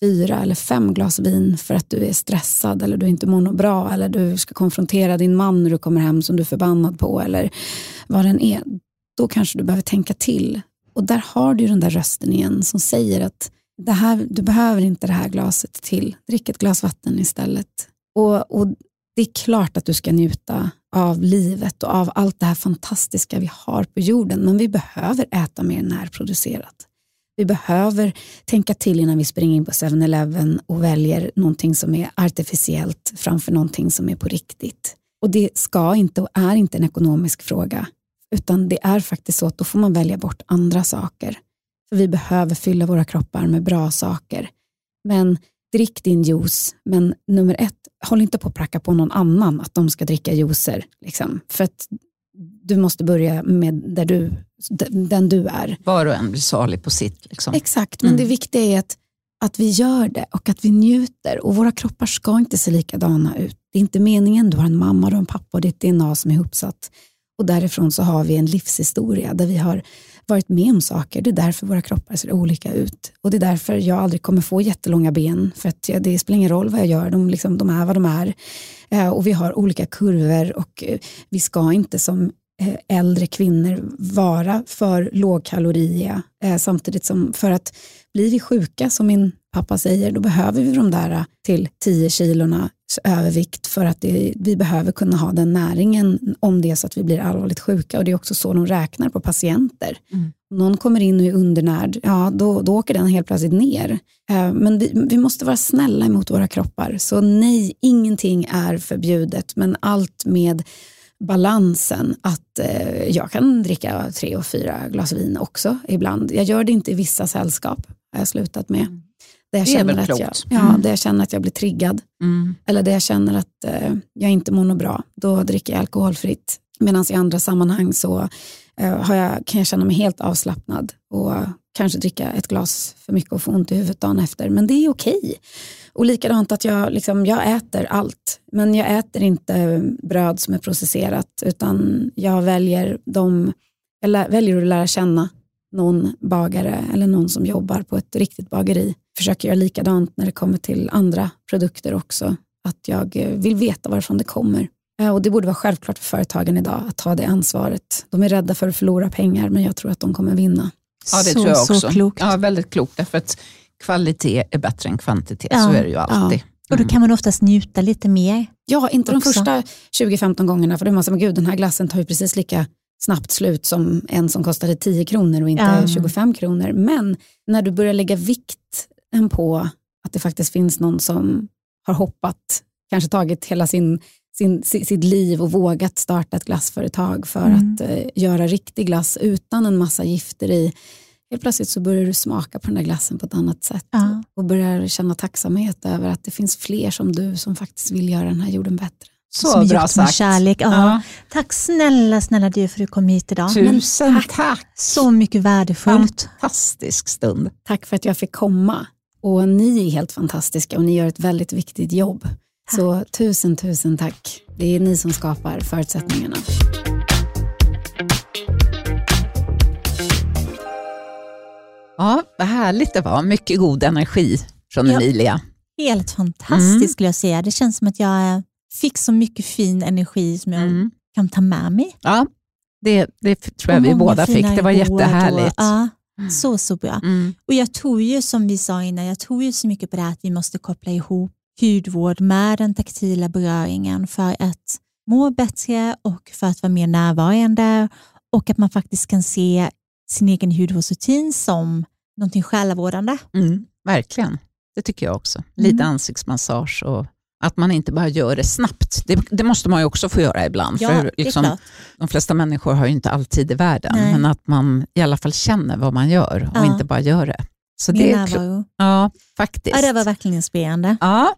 fyra eller fem glas vin för att du är stressad eller du inte mår något bra eller du ska konfrontera din man när du kommer hem som du är förbannad på eller vad den är, då kanske du behöver tänka till. Och där har du den där rösten igen som säger att det här, du behöver inte det här glaset till. Drick ett glas vatten istället. Och, och det är klart att du ska njuta av livet och av allt det här fantastiska vi har på jorden, men vi behöver äta mer närproducerat. Vi behöver tänka till innan vi springer in på 7-Eleven och väljer någonting som är artificiellt framför någonting som är på riktigt. Och det ska inte och är inte en ekonomisk fråga, utan det är faktiskt så att då får man välja bort andra saker. För vi behöver fylla våra kroppar med bra saker. Men drick din juice, men nummer ett, håll inte på att pracka på någon annan att de ska dricka juicer. Liksom. För att du måste börja med där du, den du är. Var och en blir salig på sitt. Liksom. Exakt, men mm. det viktiga är att, att vi gör det och att vi njuter. Och Våra kroppar ska inte se likadana ut. Det är inte meningen. Du har en mamma, du har en pappa och ditt DNA som är ihopsatt. Och därifrån så har vi en livshistoria där vi har varit med om saker. Det är därför våra kroppar ser olika ut. Och det är därför jag aldrig kommer få jättelånga ben. För att det spelar ingen roll vad jag gör, de, liksom, de är vad de är. Eh, och vi har olika kurvor och eh, vi ska inte som eh, äldre kvinnor vara för lågkaloriga. Samtidigt som för att blir vi sjuka, som min pappa säger, då behöver vi de där till 10 kilorna övervikt för att det, vi behöver kunna ha den näringen om det är så att vi blir allvarligt sjuka. Och Det är också så de räknar på patienter. Mm. Någon kommer in och är undernärd, ja då, då åker den helt plötsligt ner. Eh, men vi, vi måste vara snälla emot våra kroppar. Så nej, ingenting är förbjudet, men allt med balansen att eh, jag kan dricka tre och fyra glas vin också ibland. Jag gör det inte i vissa sällskap, har jag slutat med. Där jag det känner att jag, ja, mm. där jag känner att jag blir triggad. Mm. Eller där jag känner att eh, jag inte mår något bra. Då dricker jag alkoholfritt. Medan i andra sammanhang så eh, har jag, kan jag känna mig helt avslappnad och kanske dricka ett glas för mycket och få ont i huvudet dagen efter. Men det är okej. Och likadant att jag, liksom, jag äter allt. Men jag äter inte bröd som är processerat utan jag väljer, de, jag väljer att lära känna någon bagare eller någon som jobbar på ett riktigt bageri. Försöker göra likadant när det kommer till andra produkter också. Att jag eh, vill veta varifrån det kommer. Eh, och Det borde vara självklart för företagen idag att ta det ansvaret. De är rädda för att förlora pengar men jag tror att de kommer vinna. Ja, det så, tror jag också. Så klokt. Ja, väldigt klokt. Därför att kvalitet är bättre än kvantitet. Ja, så är det ju alltid. Ja. Och då kan man oftast njuta lite mer. Ja, inte också. de första 20-15 gångerna. För då är man så, gud den här glassen tar ju precis lika snabbt slut som en som kostade 10 kronor och inte ja. 25 kronor. Men när du börjar lägga vikten på att det faktiskt finns någon som har hoppat, kanske tagit hela sin, sin, sitt liv och vågat starta ett glassföretag för mm. att uh, göra riktig glass utan en massa gifter i. Helt plötsligt så börjar du smaka på den där glassen på ett annat sätt ja. och börjar känna tacksamhet över att det finns fler som du som faktiskt vill göra den här jorden bättre. Så som bra gjort med sagt. kärlek. Ja. Ja. Tack snälla, snälla du för att du kom hit idag. Tusen tack. Så mycket värdefullt. Fantastisk stund. Tack för att jag fick komma. Och ni är helt fantastiska och ni gör ett väldigt viktigt jobb. Så tusen, tusen tack. Det är ni som skapar förutsättningarna. Ja, vad härligt det var. Mycket god energi från Ja. Emilia. Helt fantastiskt Mm. skulle jag säga. Det känns som att jag fick så mycket fin energi som jag Mm. kan ta med mig. Ja, det, det tror jag Och vi båda fick. Det var jättehärligt. Ja, så, så bra. Mm. Och jag tror ju som vi sa innan, jag tror ju så mycket på det här att vi måste koppla ihop hudvård med den taktila beröringen för att må bättre och för att vara mer närvarande och att man faktiskt kan se sin egen hudvårdsrutin som någonting själavårdande. Mm, verkligen, det tycker jag också. Lite Mm. ansiktsmassage och att man inte bara gör det snabbt. Det, det måste man ju också få göra ibland. Ja, för liksom, de flesta människor har ju inte alltid i världen, Nej. men att man i alla fall känner vad man gör och Ja. inte bara gör det. Så det är närvaro. ja, faktiskt. Ja, det var verkligen inspirerande. Ja,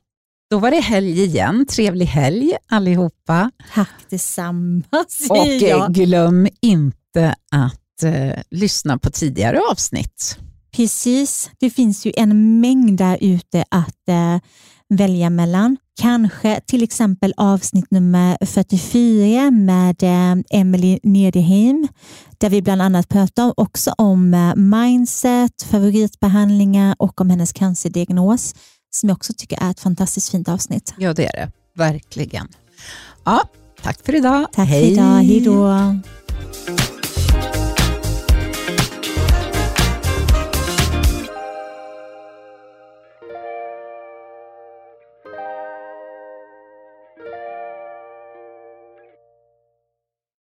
då var det helg igen. Trevlig helg allihopa. Tack detsamma Och eh, jag. glöm inte att eh, lyssna på tidigare avsnitt. Precis, det finns ju en mängd där ute att eh, välja mellan. Kanske till exempel avsnitt nummer 44 med eh, Emily Nederheim, där vi bland annat pratar också om eh, mindset, favoritbehandlingar och om hennes cancerdiagnos, som jag också tycker är ett fantastiskt fint avsnitt. Ja, det är det. Verkligen. Ja, tack för idag. Tack för idag, hej då!